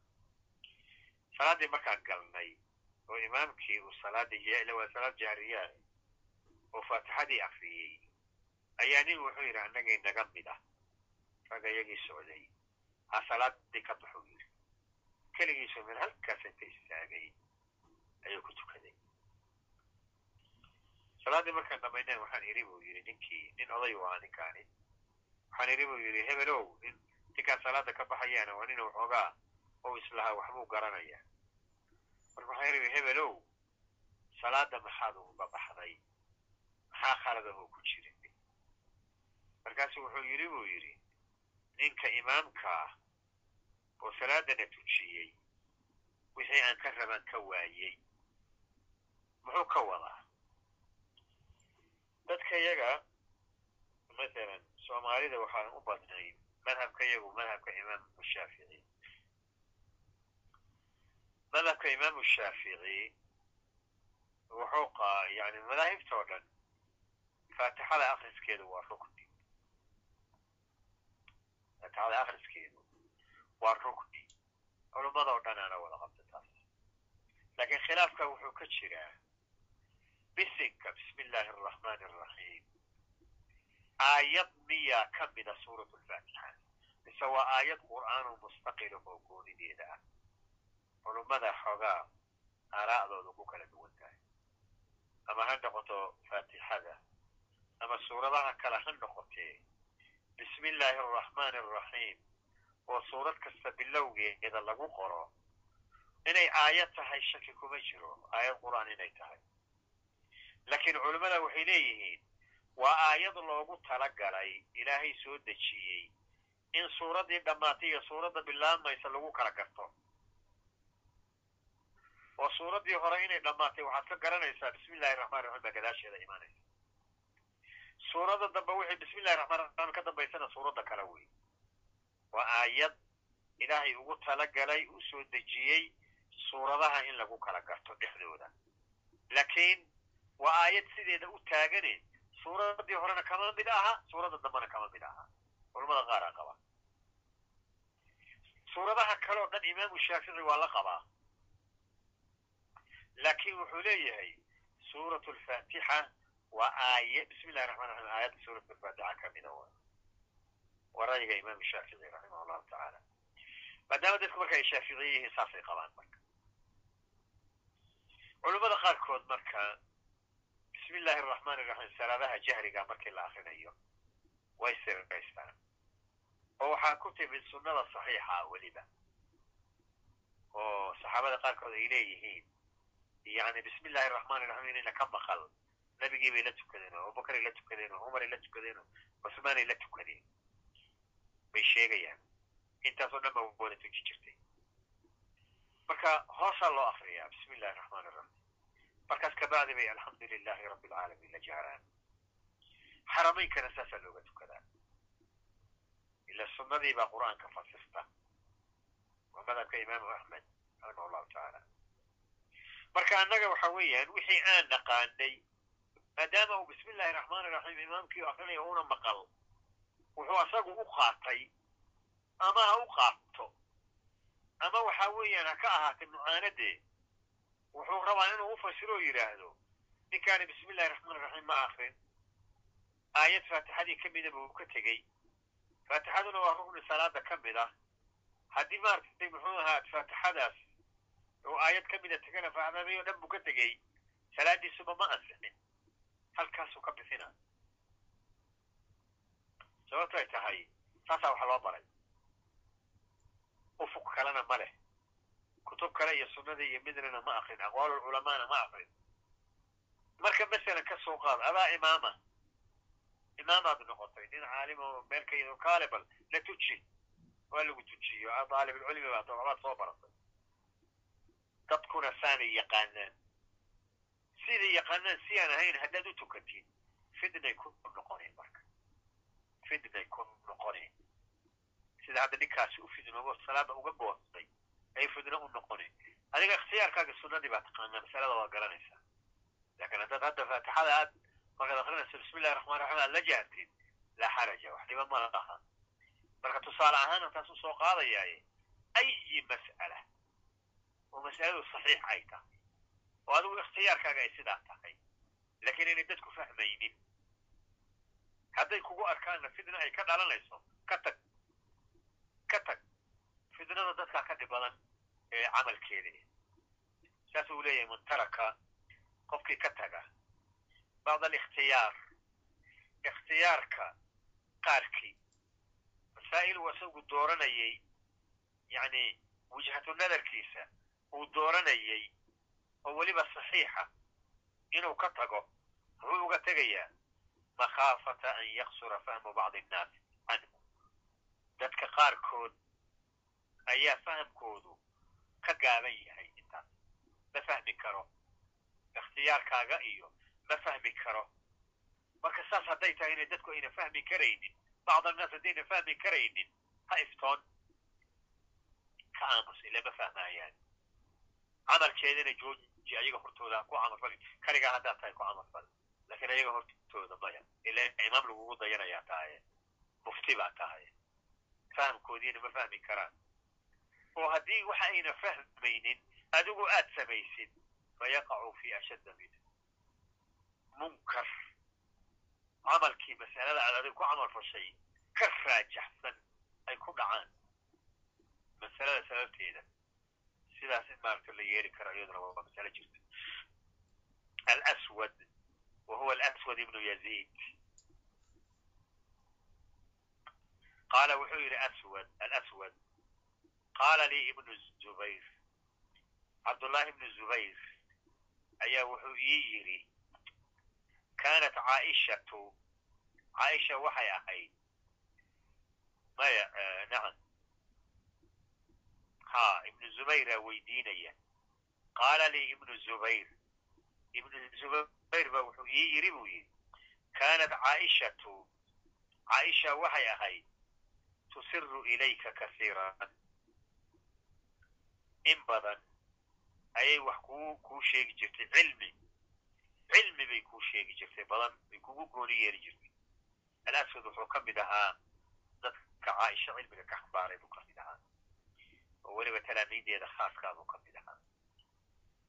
salaaddii markaan galnay oo imaamkii uu salaadii waa salaad jahriyaa oo faatixadii akriyey ayaa nin wuxuu yidhi annagay naga mid ah ragga iyagii socday. Ha salaadii ka baxuu yidhi. Keligiisu meel halkaas inta istaagay ayuu ku tukaday. Salaaddii markaan dhamayneen waxaan idhi buu yidhi ninkii nin oday u ahaa ninkaani. Waxaan idhi buu yidhi hebelow nin ninkaan salaada ka baxayaana waa nin waxoogaa oo islahaa waxbuu garanaya marka waxaan idhi hebelow salaada maxaad uga baxday maxaa khaladahoo ku jirin markaasu wuxuu yidhi buu yidhi ninka imaamkaa oo salaadana tujiyey wixii aan ka raban ka waayey muxuu ka wadaa? Dadka yaga masalan soomaalida waxaan u badnayn madhabka yagu madhabka imaamku shaafici madhabka imaamu shaafici wuxuu qaa yani madaahibta oo dhan faatixada akriskeedu waa rukni faatixada akriskeedu waa rukni culummada oo dhanaana wada qabta taas laakiin khilaafka wuxuu ka jiraa bisinka bismi illaahi araxmaani araxiim aayad miyaa ka mida suurat lfaatixa mise waa aayad qur'aanu mustaqila oo goonideeda ah culummada xoogaa aaraa'dooda ku kala duwan tahay. Ama ha noqoto faatixada ama suuradaha kale ha noqotee bismi illaahi araxmaani araxiim oo suurad kasta bilowgeeda lagu qoro inay aayad tahay shaki kuma jiro. Aayad qur'aan inay tahay. Laakiin culimmada waxay leeyihiin waa aayad loogu talagalay ilaahay soo dejiyey in suuraddii dhammaatay iyo suuradda bilaabmaysa lagu kala garto oo suuraddii hore inay dhammaatay waxaad ka garanaysaa bismi illahi raxmaan raxiim baa gadaasheeda imaanaysa suuradda dambe wixii bismi illahi raxmaan raxiim ka dambaysana suuradda kale wey. Waa aayad ilaahay ugu talagalay uu soo dejiyey suuradaha in lagu kala garto dhexdooda. Laakiin waa aayad sideeda u taagane suuraddii horena kama mid aha suuradda dambena kama mid aha. Culamada qaaraa qaba suuradaha kale oo dhan imaamu shaafici waa la qabaa laakiin wuxuu leeyahay suurat lfaatixa waa aaya bismi illahi raxmaan raxiim aayadda suurat lfaatixa ka mida wa waa ra'yiga imaamu shaafici raximah allahu tacaala maadaama dadku marka ay shaaficiye yihiin saasay qabaan marka. Culimmada qaarkood marka bismi illahi araxmaan iraxiim salaadaha jahriga markii la akrinayo way sirraystaan oo waxaa ku timid sunnada saxiixa weliba oo saxaabada qaarkood ay leeyihiin yani bismi illahi araxmaan iraxiim inayna ka maqal nabigii bay la tukadeen oo abubakaray la tukadeen oo cumaray la tukadeen oo cusmaanay la tukadeen bay sheegayaan intaasoo dhan ba wada tuji jirtay. Marka hoosaa loo akriyaa bismi illahi araxmaan iraxiim markaas kabacdi bay alxamdu lilahi rabbi alcaalamiin la jaaraan. Xaramaynkana saasaa looga tukadaa ila sunnadii baa qur'aanka fasirta waa madhabka imaamu axmed raximah allahu tacaala marka annaga waxa weeyaan wixii aan naqaanay maadaama uu bismi illahi raxmaan iraxiim imaamkii akrinaya una maqal wuxuu asagu u qaatay ama ha u qaato ama waxa weeyaan ha ka ahaatay mucaanadee wuxuu rabaa inuu u fasiro oo yidhaahdo ninkaani bismi illahi raxmaan raxiim ma akrin aayad faatixadii ka mida buu ka tegey. Faatixaduna waa rukni salaada ka mid ah haddii maaragtay muxuu ahaa faatixadaas oo aayad ka mida tegana faatixadii o dhan buu ka tegey salaadiisuba ma ansixin halkaasuu ka bixina. Sababto ay tahay saasaa wax loo baray. Ufuq kalena ma leh. Kutub kale iyo sunnada iyo midnana ma akrin aqwaalulculamaana ma akrin marka masalan ka soo qaad adaa imaama. Imaamaad noqotay nin caalim oo meel ka yid kaale la tuji waa lagu tujiyo. Daalibulcilmi baa waxbaad soo baratay dadkuna saanay yaqaanaan. Siday yaqaanaan si aan ahayn haddaad u tukatid fidnay ku noqoneen marka. Fidnay ku noqoneen. Sida hadda ninkaasi u fidnoobo salaada uga goostay ay fidno u noqoneen. Adiga ikhtiyaarkaaga sunnadii baa taqaanaa masalada waa garanaysaa. Laakiin haddaad hadda faatixada aad markaad akrinayso bismi illahi raxmaan raxiim aad la jaartid laa xaraja wax dhiba ma laha. Marka tusaale ahaana taas u soo qaadayaaye ayi mas'ala oo mas'aladu saxiix ay tahay oo adigu ikhtiyaarkaaga ay sidaa tahay laakiin inay dadku fahmaynin hadday kugu arkaanna fidna ay ka dhalanayso ka tag ka tag fidnada dadkaa ka dhib badan ee camalkeeda saas uu leeyahay man taraka qofkii ka taga bacd alikhtiyaar ikhtiyaarka qaarkii masaa'il uu isagu dooranayay yacni wujhatu nadarkiisa uu dooranayay oo weliba saxiixa inuu ka tago muxuu uga tegayaa makhaafata an yaksura fahmu bacdi annaas canhu. Dadka qaarkood ayaa fahamkoodu ka gaaban yahay intaas. Ma fahmi karo ikhtiyaarkaaga iyo ma fahmi karo. Marka saas hadday tahay inay dadku ayna fahmi karaynin bacd annaas haddayna fahmi karaynin ha iftoon. Ka aamus ila ma fahmaayaan camalkeedana jooji ayaga hortooda ku camalfali kaligaa haddaad tahay ku camalfali laakiin ayaga hortooda maya ila imaam lagugu dayanayaa tahaye mufti baa tahaye fahamkoodiina ma fahmi karaan oo haddii waxa ayna fahmaynin adigu aad samaysid fayaqacu fi ashadda min munkar camalkii masalada aad adigu ku camal fashay ka raajaxsan ay ku dhacaan masalada sababteeda sidaas in maaragta la yeeli karo iyaduna waa masalo jirta alaswad wa huwa alaswad ibnu yaziid qaala wuxuu yidhi aswad alaswad qaala lii ibnu zubayr cabdullahi ibnu zubayr ayaa wuxuu ii yidhi kaanat caaishatu caaisha waxay ahayd maya nacam ha ibnu zubayra weydiinaya qaala lii ibnu zubayr ibnu zubayr ba wuxuu ii yidhi buu yidhi kaanat caaishatu caaisha waxay ahayd tusiru ilayka kasiiran in badan ayay wax kuu kuu sheegi jirtay cilmi cilmi bay kuu sheegi jirtay badan bay kugu gooni yeeli jirtay alaswad wuxuu ka mid ahaa dadka caaisha cilmiga ka xambaaray buu ka mid ahaa oo weliba talaamiideeda khaaskaa buu ka mid ahaa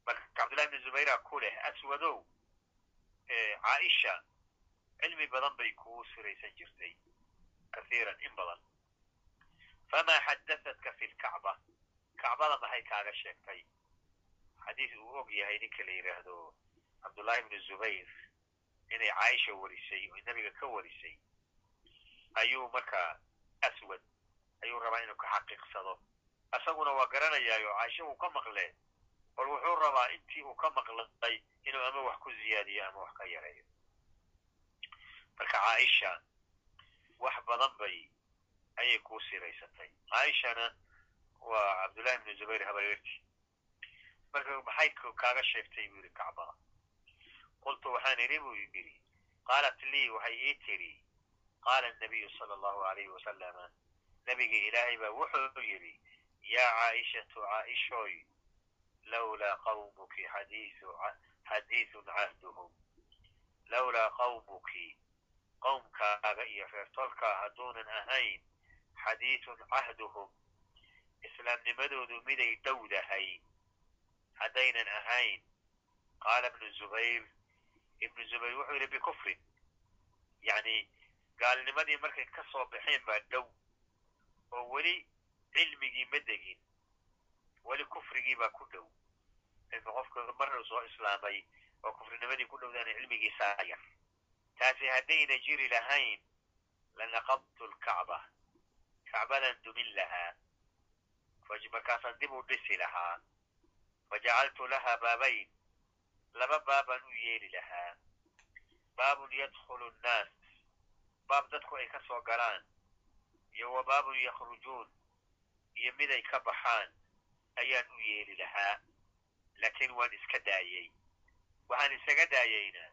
marka cabdullahi ibnu zubayra ku leh aswadow caaisha cilmi badan bay kuu siraysan jirtay kasiiran in badan famaa xaddathatka fi lkacba kacbada maxay kaaga sheegtay xadiis uu og yahay ninka la yidhaahdo cabdullahi ibnu zubayr inay caaisha warisay oo nabiga ka warisay ayuu markaa aswad ayuu rabaa inuu ka xaqiiqsado isaguna waa garanayaayo caaisha uu ka maqlee bal wuxuu rabaa intii uu ka maqlay inuu ama wax ku ziyaadiyo ama wax ka yareeyo. Marka caaisha wax badan bay ayay kuu siraysatay. Caaishana waa cabdullahi ibnu zubayr habareerti marka maxay kaaga sheegtay buu yidhi kacbada? Qultu waxaan idhi buu yidhi qaalat lii waxay ii tidhi. Qaala nabiyu sala allahu alayhi wasalama nabigi ilaahay baa wuxuu yidhi yaa caaishatu caaishoy lawlaa qawmuki xadiisun cahduhum lawlaa qawmuki qowmkaaga iyo reertolkaa hadduunan ahayn xadiisun cahduhum islaamnimadoodu miday dhowdahay haddaynan ahayn qaala ibnu zubayr ibnu zubayr wuxuu yidhi bikufrin yacni gaalnimadii markay ka soo baxeen baa dhow oo weli cilmigii ma degin weli kufrigii baa ku dhow ilka qofka marna soo islaamay oo kufrinimadii ku dhowdaana cilmigiisaa yar taasi haddayna jiri lahayn lanaqabtu lkacba kacbadan dumin lahaa markaasaan dib u dhisi lahaa fajacaltu laha baabayn laba baabaan u yeeli lahaa baabun yadkhulu nnaas baab dadku ay ka soo galaan iyo wa baabun yakhrujuun iyo mid ay ka baxaan ayaan u yeeli lahaa laakiin waan iska daayey waxaan isaga daayeyna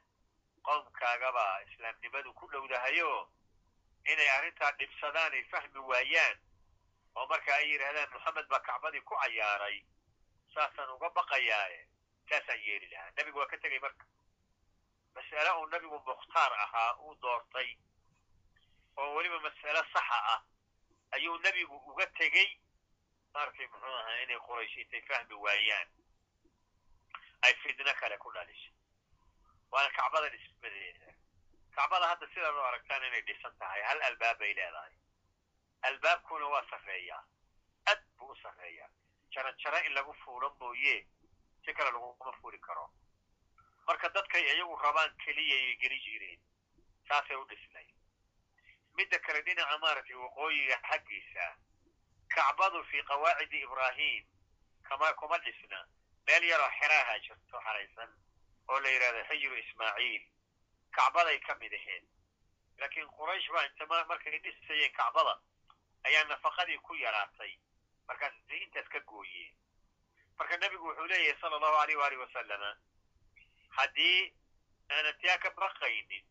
qowmkaagabaa islaamnimadu ku dhowdahayo inay arrintaa dhibsadaan ay fahmi waayaan oo marka ay yidhaahdaan moxamed baa kacbadii ku cayaaray saasaan uga baqayaaye saasaan yeeli lahaa. Nebigu waa ka tegey marka. Mas'ale uu nebigu mukhtaar ahaa uu doortay oo weliba mas'ale saxa ah ayuu nebigu uga tegey markay muxuu ahaa inay quraysh intay fahmi waayaan ay fidno kale ku dhalisho waana kacbada dhismadeeda kacbada hadda sidaad u aragtaan inay dhisan tahay hal albaab bay leedahay albaabkuna waa sarreeyaa ad buu u sarreeyaa jaran jaro in lagu fuulo mooye si kale laguma fuuli karo marka dadkay iyagu rabaan keliyay geli jireen saasay u dhisnay midda kale dhinaca maaragtay waqooyiga xaggiisa kacbadu fii qawaacidi ibraahim kama kuma dhisna meel yaroo xeraaha jirto xaraysan oo la yidhahdo xijru ismaaciil kacbaday ka mid ahayd laakiin quraysh baa inta markay dhisayeen kacbada ayaa nafaqadii ku yaraatay markaasay intaas ka gooyeen marka nebigu wuxuu leeyahay sala allahu aleyh waalihi wasalama haddii aanan tiyaa ka baqaynin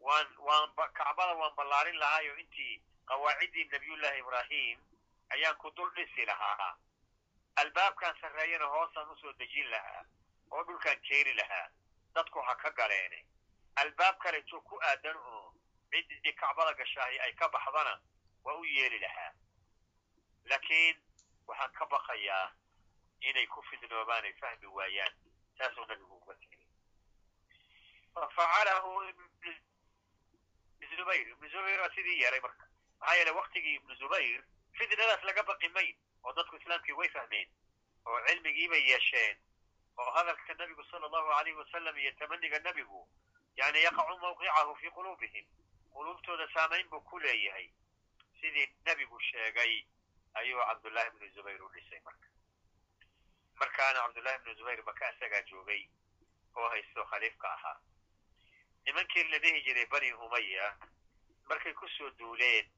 waan waan kacbada waan ballaarin lahaayo intii qawaaciddii nabiyullahi ibraahim ayaan ku dul dhisi lahaa. Albaabkan sarreeyana hoosaan u soo dejin lahaa oo dhulkaan keeni lahaa dadku ha ka galeene. Albaab kaleto ku aadan oo ciddii kacbada gashaahi ay ka baxdana waa u yeeli lahaa. Laakiin waxaan ka baqayaa inay ku fidnoobaan ay fahmi waayaan saasuu nabigu uga tegay fafacalahu ibnu zubayr. Ibnu zubayr waa sidii yeelay marka. Maxaa yeele waktigii ibnu zubayr fitnadaas laga baqi mayn oo dadku islaamkii way fahmeen oo cilmigiibay yeesheen oo hadalka nabigu sala allahu alayhi wasalam iyo tamaniga nebigu yani yaqacu mawqicahu fii quluubihim quluubtooda saamayn buu ku leeyahay sidii nebigu sheegay ayuu cabdullahi ibnu zubayr u dhisay marka markaana cabdullahi ibnu zubayr maka isagaa joogay oo haysto khaliifka ahaa nimankii la dhihi jiray bani umaya markay ku soo duuleen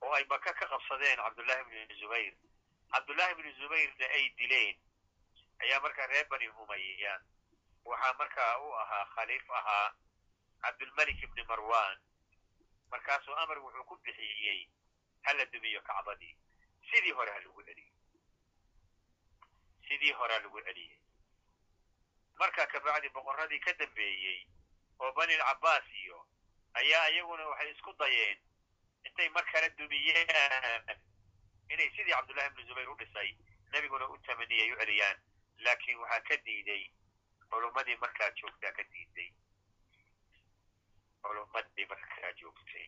oo ay maka ka qabsadeen cabdullahi ibnu zubayr. Cabdullahi ibnu zubayrna ay dileen. Ayaa markaa reer bani umaya waxaa markaa u ahaa khaliif ahaa cabdulmalik ibni marwan. Markaasuu amar wuxuu ku bixiyey hala dumiyo kacbadii. Sidii hore ha lagu celiyey. Sidii horea lagu celiyey. Markaa kabacdi boqorradii ka dambeeyey oo bani lcabaas iyo ayaa iyaguna waxay isku dayeen intay mar kale dumiyeen inay sidii cabdullahi ibnu zubayr u dhisay nebiguna u tamaniyay u celiyaan. Laakiin waxaa ka diiday culummadii markaa joogtaa ka diiday. Culummadii markaa joogtay.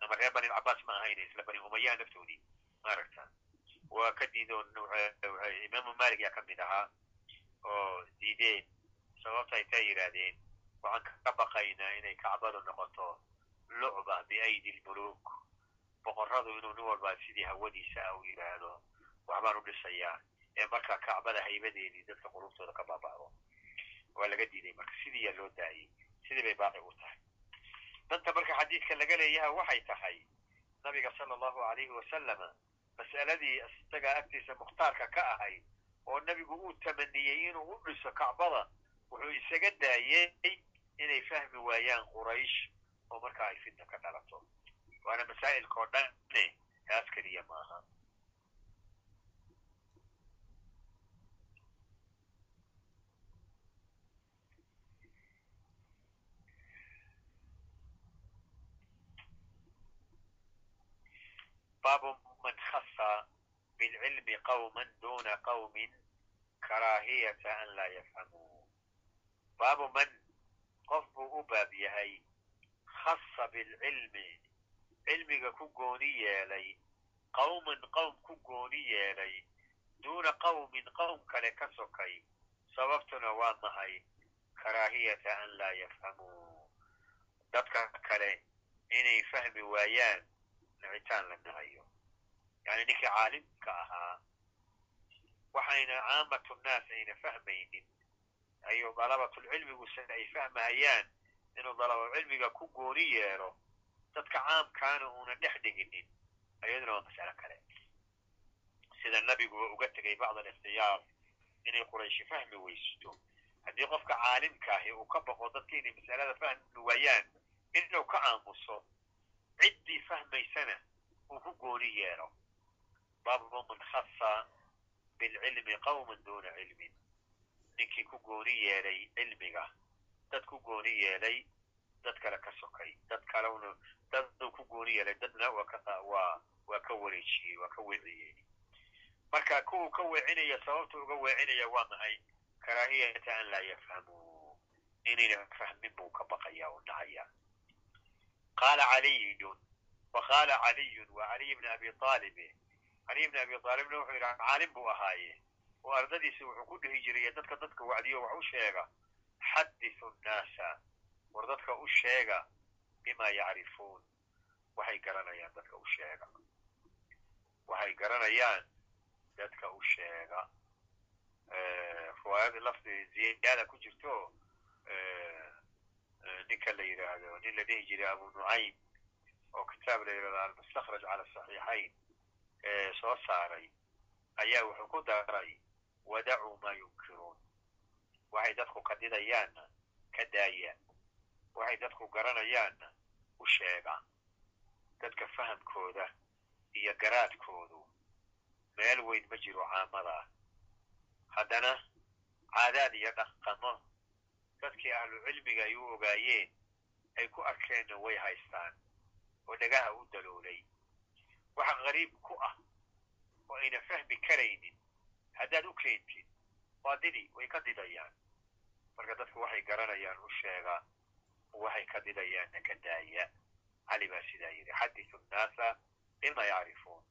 Ama reer bani lcabaas ma ahayn isla bani umayaa naftoodii maaragta waa ka diidoon imaamu malik yaa ka mid ahaa oo diideen sababta ay taa yidhaahdeen waxaan ka baqaynaa inay kacbadu noqoto lucba biaydi lmuluk boqorradu inuu nin walbaa sidii hawadiisa ah u yidhaahdo waxbaan u dhisayaa ee markaa kacbada haybadeedii dadka qulubtooda ka baaba'do waa laga diiday marka sidii yaa loo daayey sidii bay baaqi u tahay danta marka xadiidka laga leeyaha waxay tahay nabiga sala allahu alayhi wasalama mas'aladii isagaa agtiisa mukhtaarka ka ahayd oo nebigu uu tamaniyey inuu u dhiso kacbada wuxuu isaga daayey inay fahmi waayaan quraysh oo markaa ay fitna ka dhalato waana masaa'ilka oo dhanne taas keliya maaha baabu man khasa bilcilmi qawman duna qawmin karaahiyata an laa yafhamuu baabu man qof buu u baab yahay khasa bilcilmi cilmiga ku gooni yeelay qawman qowm ku gooni yeelay duuna qawmin qowm kale ka sokay sababtuna waa mahay karaahiyata an laa yafhamuu dadka kale inay fahmi waayaan nicitaan la nahayo yani ninkii caalimka ahaa waxayna caamatu nnaas ayna fahmaynin ayuu dalabatulcilmiguse ay fahmahayaan inuu dalabatulcilmiga ku gooni yeelo dadka caamkaana uuna dhex dhiginin ayaduna waa mas'alo kale. Sida nebiguba uga tegay bacd alikhtiyaar inay qurayshi fahmi weysto haddii qofka caalimkaahi uu ka baqo dadka inay mas'alada fahmi waayaan inuu ka aamuso ciddii fahmaysana uu ku gooni yeelo. Baabu man khasa bilcilmi qawman duuna cilmin. Ninkii ku gooni yeelay cilmiga dad ku gooni yeelay dad kale ka sokay dad kalena daduu ku gooni yeelay dadna waa waa waa ka wareejiyey waa ka weeciyey marka kuwuu ka weecinaya sababta uga weecinaya waa maxay? Karaahiyata an laa yafhamuu inayna fahmin buu ka baqaya u dhahaya. Qaala caliyun wa qaala caliyun wa caliy bni abi aalib caliy bni abi aalibna wuxuu yidhaha caalim buu ahaaye. Oo ardadiisa wuxuu ku dhihi jiray dadka dadka wacdiyo wax u sheega xadithu nnaasa war dadka u sheega bima yacrifuun. Waxay garanayaan dadka u sheega. Waxay garanayaan dadka u sheega. Riwaayada lafdi ziyaada ku jirto ninka la yidhaahdo nin la dhihi jiray abu nucaym oo kitaab la yidhahdo almustakhraj cala saxiixayn soo saaray. Ayaa wuxuu ku daray wadacuu maa yunkiruun waxay dadku qadidayaanna ka daaya waxay dadku garanayaanna u sheega dadka fahamkooda iyo garaadkoodu meel weyn ma jiro caamada ah haddana caadaad iyo dhaqamo dadkii ahlu cilmiga ay u ogaayeen ay ku arkeenna way haystaan oo dhagaha u daloolay waxa qariib ku ah oo ayna fahmi karaynin haddaad u keentid waa didi way ka didayaan. Marka dadku waxay garanayaan u sheegaa waxay ka didayaanna ka daaya. Cali baa sidaa yidhi xadisu nnaasa bima yacrifuun.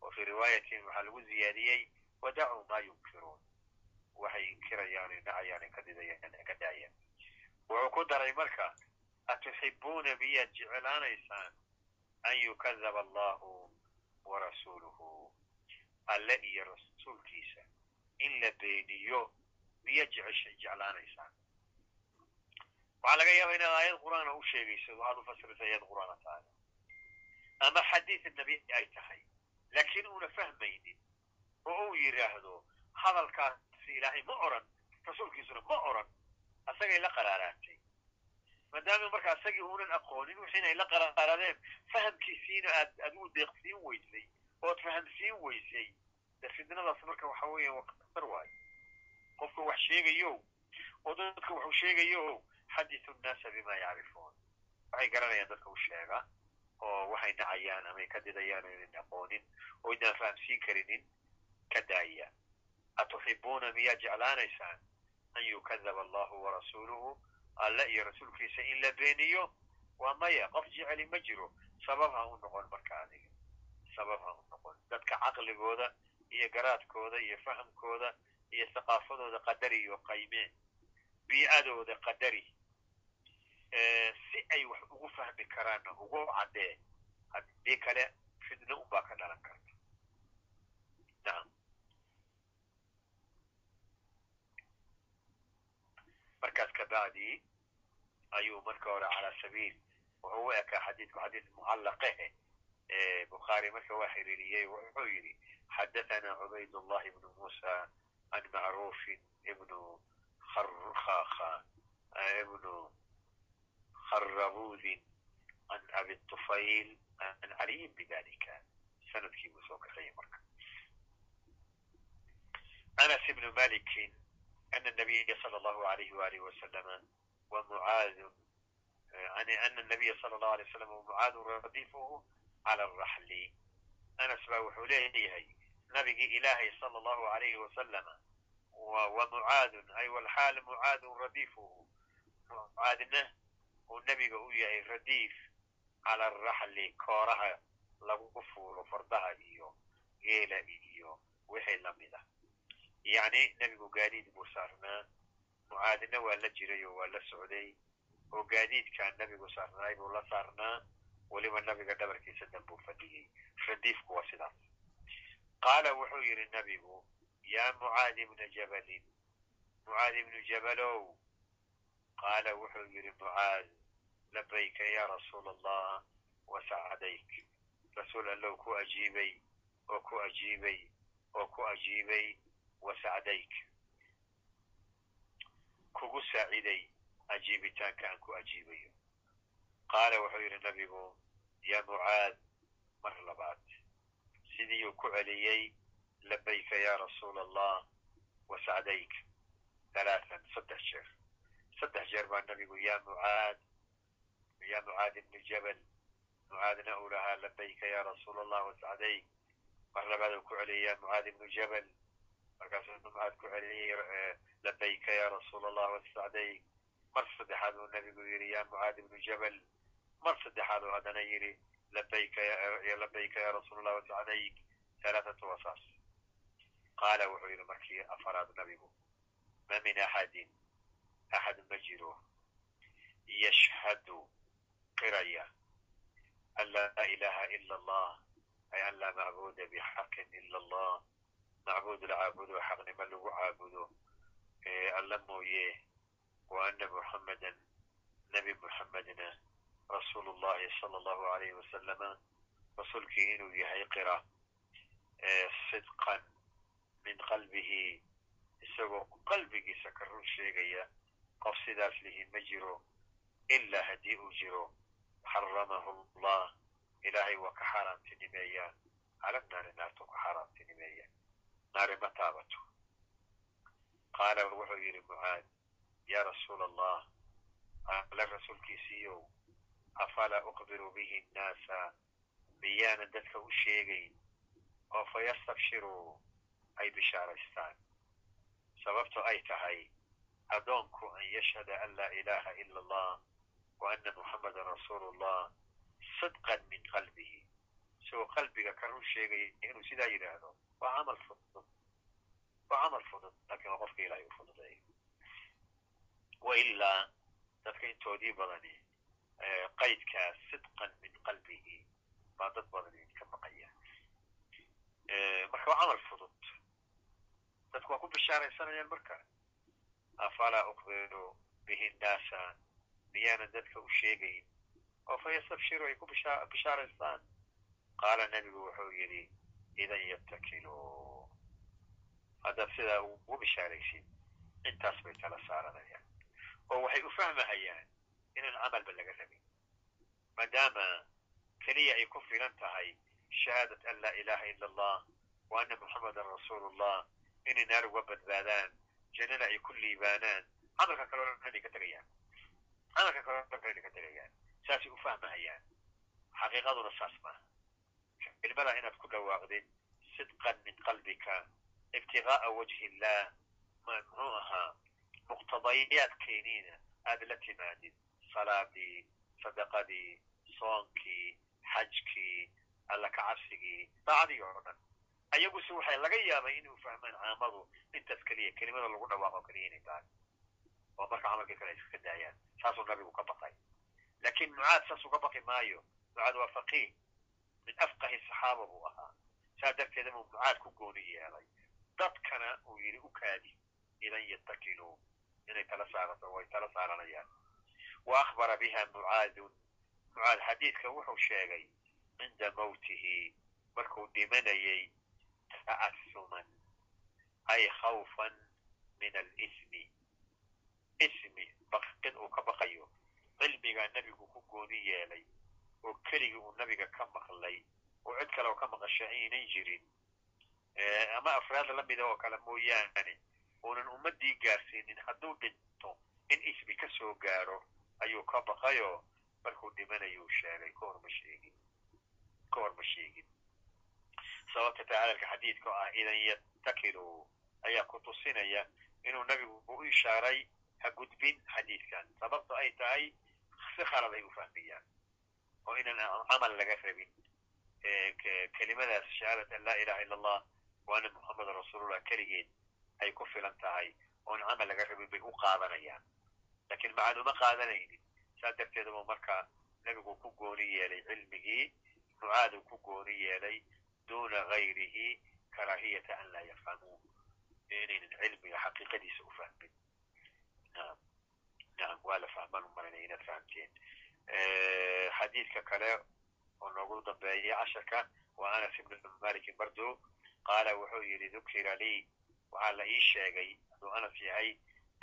Wa fii riwaayatin waxaa lagu ziyaadiyey wadacuu maa yunkiruun. Waxay inkirayaan nacayaan ka didayaanna ka daaya wuxuu ku daray marka atuxibuuna miyaad jeclaanaysaan an yukadaba allahu wa rasuuluhu. Alle iyo rasuulkiisa in la beeniyo miyaad jeclaanaysaan waxaa laga yaaba inaad aayad qur'aana u sheegayso waxaad u fasiraysa ayad qur'aana tahay ama xadiid nabi ay tahay laakiin uuna fahmaynin oo uu yidhaahdo hadalkaasi ilaahay ma oran rasuulkiisuna ma oran asagay la qaraaraatay maadaama marka asagii uunan aqoonin wixiina ay la qaraaraadeen fahamkiisiina aad adigu deeqsiin weysay ood fahamsiin weysay de fidnadaas marka waxa weeya waa khatar waayo qofka wax sheegayo oo dadka waxu sheegayo xadisu nnaasa bima yacrifuun waxay garanayaan dadka u sheega oo waxay nacayaan amay ka didayaan o ynan aqoonin oo ydaan fahamsiin karinin ka daaya. Atuxibuuna miyaad jeclaanaysaan an yukadaba allahu warasuuluhu alle iyo rasuulkiisa in la beeniyo waa maya. Qof jeceli ma jiro sabab ha u noqon marka adiga. Sabab ha u noqon. Dadka caqligooda iyo garaadkooda iyo fahamkooda iyo thaqaafadooda qadari iyo qaymeen bii'adooda qadari. Si ay wax ugu fahmi karaanna ugu caddee haddii kale fidno unbaa ka dhalan karta. Nacam markaas kabacdi ayuu marka hore calaa sabiil wuxuu u ekaa xadiidku xadiid mucallaqehe bukhaari marka waa xiriiriyey wuxuu yidhi xadathana cubayd llahi ibnu muusa can macruufin ibnu ibnu kharabudin can abi tufayl can caliyin bidalika sanadkii buu soo kaxeeyey marka anas ibnu malikin ana nabiya sala allahu alayhi waalihi wasalama ومعاذ يعني أن النبي صلى الله عليه وسلم ومعاذ رديفه على الرحل أنس nabigii ilaahay sala allahu alayhi wasalama wa mucaadun ay walxaal mucaadun radiifuhu mucaadna uu nebiga u yahay radiif cala araxli kooraha lagu fuulo fardaha iyo geela iyo wixii la mid ah yacni nebigu gaadiid buu saarnaa mucaadna waa la jiray oo waa la socday oo gaadiidkaa nebigu saarnaay buu la saarnaa weliba nabiga dhabarkiisa danbuu fadhiyey radiifku waa sidaas qaala wuxuu yidhi nabigu yaa mucaad ibna jabalin mucaad ibnu jabalow qaala wuxuu yidhi mucaad labayka ya rasuula allah wasacdayk rasuul allow ku ajiibay oo ku ajiibay oo ku ajiibay wasacdayk kugu saaciday ajiibitaanka aan ku ajiibayo qaala wuxuu yidhi nabigu yaa mucaad mar labaad sidiiuu ku celiyey labayka ya rasuula allah wasacdayk halaaan saddex jeer saddex jeer baa nabigu ya mucaad ya mucaad ibnu jabal mucaadna uu lahaa labayka ya rasuula allah wasacdayk mar labaad uu ku celiyey ya mucaad ibnu jabal markaasuu mucaad ku celiyey labayka ya rasuula allah wasacdayk mar saddexaad uu nabigu yidhi ya mucaad ibnu jabal mar saddexaad uu haddana yidhi labayka ya rasuula allah wasacdayk halaathatu wasaas qaala wuxuu yidhi markii afaraad nabigu ma min axadin axad ma jiro yashhadu qiraya an laa ilaha ila allah ay an laa macbuda bixaqin ila allah macbuud la xaqnimo lagu caabudo alla mooye wa ana muxammadan nebi muxammedna rasuulu llahi sala allahu alayhi wasalama rasuulkii inuu yahay qira sidqan min qalbihi isagoo qalbigiisa ka run sheegaya qof sidaas lihi ma jiro ilaa haddii uu jiro xaramahu allah ilaahay waa ka xaaraamtinimeeyaa cala naari naartu ku xaaraamtinimeeya naari ma taabato. Qaala wuxuu yidhi mucaad yaa rasuula allah alle rasuulkiisiiyow afalaa uqbiru bihi nnaasa miyaanan dadka u sheegayn oo fa yastabshiruu ay bishaaraystaan sababto ay tahay addoonku an yashhada an laa ilaaha ila allah wa anna muxammadan rasuulu llah sidqan min qalbihi isagoo qalbiga ka run sheegaya inuu sidaa yidhaahdo waa camal fudud waa camal fudud laakiin waa qofka ilahay u fududeeyo wa ilaa dadka intoodii badani qaydkaas sidqan min qalbihi baa dad badani ka maqaya marka waa camal fudud dadku waa ku bishaaraysanayaan marka afalaa uqbiru bihi nnaasa miyaanan dadka u sheegayn oo fa ay ku bishaaraystaan qaala nebigu wuxuu yidhi idan yattakiluu haddaad sidaa ugu bishaaraysid intaas bay tala saaranayaan oo waxay u fahmahayaan inaan camalba laga rabin maadaama keliya ay ku filan tahay shahaadat an laa ilaha ila allah wa anna muxammadan rasuulu llah inay naar uga badbaadaan jannada ay ku liibaanaan camalka kaleo dhan ka tegayaan camalka kaleo dhan inay ka tegayaan saasay u fahmahayaan xaqiiqaduna saas maaha kelimada inaad ku dhawaaqdid sidqan min qalbika ibtigaaa wajhi illah muxuu ahaa muqtadayaadkeeniina aad la timaadid salaadii sadaqadii soonkii xajkii alla ka cabsigii daacadii oo dhan ayaguse waxay laga yaabay inuu fahmaan caamadu intaas keliya kelimada lagu dhawaaqo keliya inay tahay oo marka camalkii kale ay iska daayaan saasuu nabigu ka baqay laakiin mucaad saas uga baqi maayo mucaad waa faqiih min afqahi saxaaba buu ahaa saa darteeda buu mucaad ku gooni yeelay dadkana uu yidhi u kaadi idan yattakiluu inay tala saarato way tala saaranayaan wa akhbara biha mucaadun mucaad xadiidka wuxuu sheegay cinda mawtihi markuu dhimanayay ta'asuman ay khawfan min alismi ismi baqid uu ka baqayo cilmigaa nebigu ku gooni yeelay oo keligii uu nabiga ka maqlay oo cid kale oo ka maqasha aynan jirin ama afraada la mida oo kale mooyaane uunan ummaddii gaarsiinin hadduu dhinto in ismi ka soo gaaro ayuu ka baqayoo markuu dhimanayuu sheegay ka hor ma sheegin ka hor ma sheegin sababta tacadalka xadiidka oo ah idan yattakiluu ayaa ku tusinaya inuu nabigu u ishaaray ha gudbin xadiidkan sababto ay tahay si khalad ay u fahmiyaan oo inaan camal laga rabin kelimadaas shahaadat an laa ilaha illa allah wa anna muxammadan rasuulullah keligeed ay ku filan tahay oon camal laga rabin bay u qaadanayaan laakiin macad uma qaadanaynin saa darteed buu markaa nebigu ku gooni yeelay cilmigii mucaad uu ku gooni yeelay duuna gayrihi karaahiyata an laa yafhamuu inaynan cilmiga xaqiiqadiisa u fahmin naam waa la fahmaan umaranaya inaad fahamteen xadiidka kale oo noogu dambeeyay casharka waa anas ibn malikin bardo qaala wuxuu yidhi dukira lii waxaa la ii sheegay hadduu anas yahay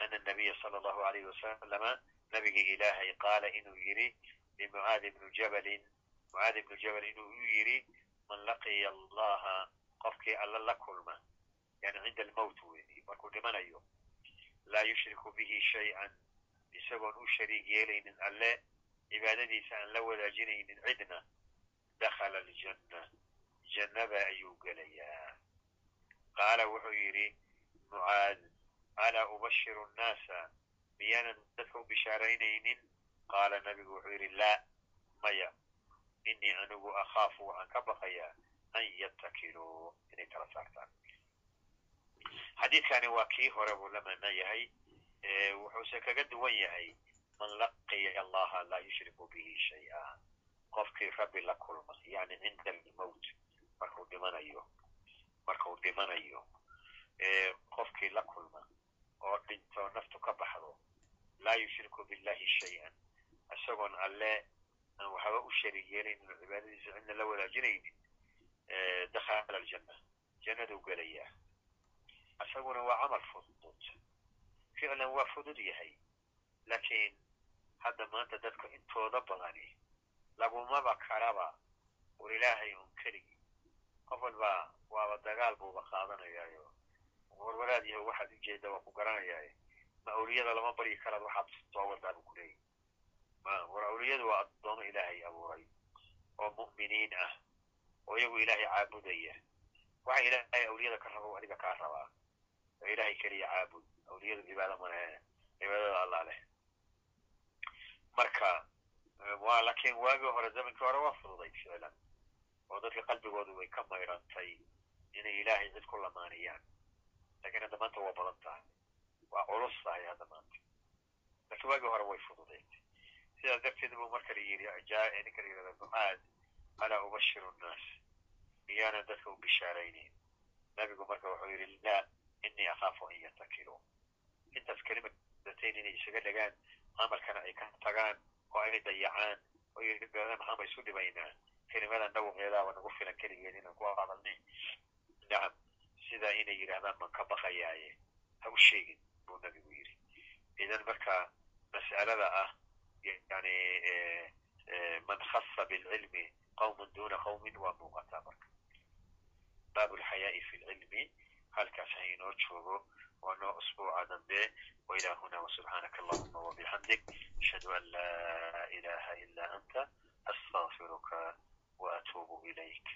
ana nabiya sala allahu alayhi wasalama nabigii ilaahay qaala inuu yidhi limucaad ibnu jabalin mucaad ibnu jabal inuu u yidhi man laqiya allaha qofkii alla la kulma yani cinda almowt weyi markuu dhimanayo laa yushriku bihi shay-an isagoon u shariig yeelaynin alle cibaadadiisa aan la wadaajinaynin cidna dakhala aljanna jannada ayuu gelayaa qaala wuxuu alaa ubashiru nnaasa miyaanan dadka u bishaaraynaynin qaala nabigu wuxuu yidhi laa maya inii anigu akhaafu waxaan ka baqayaa an yattakiluu inay tala saartaan xadiidkani waa kii hore buu la macno yahay wuxuuse kaga duwan yahay man laqiya allaha laa yushriku bihi shay-a qofkii rabbi la kulma yani cinda almowt markuu dhimanayo markuu dhimanayo qofkii la kulma oo dhinto naftu ka baxdo laa yushriku billahi shay-an. Isagoon alle aan waxba u shariig yeelaynin oo cibaadadiisa cidna la wadaajinaynin dakhala aljanna jannaduu gelayaa. Isaguna waa camal fudud. Ficlan waa fudud yahay laakiin hadda maanta dadka intooda badani lagumaba karaba war ilaahay un keligii qof walba waaba dagaal buuba qaadanayaayo warwaraad yaho waxaad ujeeda waa ku garanayaaye ma awliyada lama baryi karaad waxaad soo wadaa buu kuleeyahy war awliyadu waa addoomo ilaahay abuuray oo mu'miniin ah oo iyagu ilaahay caabudaya. Waxa ilaahay awliyada ka rabo adiga kaa rabaa. Oo ilaahay keliya caabud awliyadu cibaado malehe cibaadada allah leh. Marka waa laakiin waagii hore zamankii hore waa fududay ficlan oo dadka qalbigoodu way ka mayrantay inay ilaahay cid ku lamaaniyaan lakiin hadda maanta waa badan tahay waa culus tahay hadda maanta lakiin waagii hore way fududeed sidaas darteed buu marka la yidhi ninka la yidhahda mucaad alaa ubashiru nnaas miyaanan dadka u bishaaraynayn nabigu marka wuxuu yidhi laa inii akhaafu an yatakiluu intaas kelimadatain inay isaga dhegaan amalkana ay ka tagaan oo ay dayacaan oo yidhahda maxaanba isu dhibaynaa kelimadan dhawaqeedaaba nagu filan keligeed inaan ku hadalnay nacam sida inay yidhaahdaan man ka baqayaaye? Ha u sheegin buu nabigu yidhi. Idan marka mas'alada ah yani man khasa bilcilmi qawman duna qawmin waa muuqataa marka. Baabu lxayaa'i fi lcilmi halkaas ha inoo joogo waa noo usbuuca dambe wailahuna wsubxaanaka allahuma wabixamdik ashhadu an laa ilaha ila anta astafiruka waatuubu ilayk.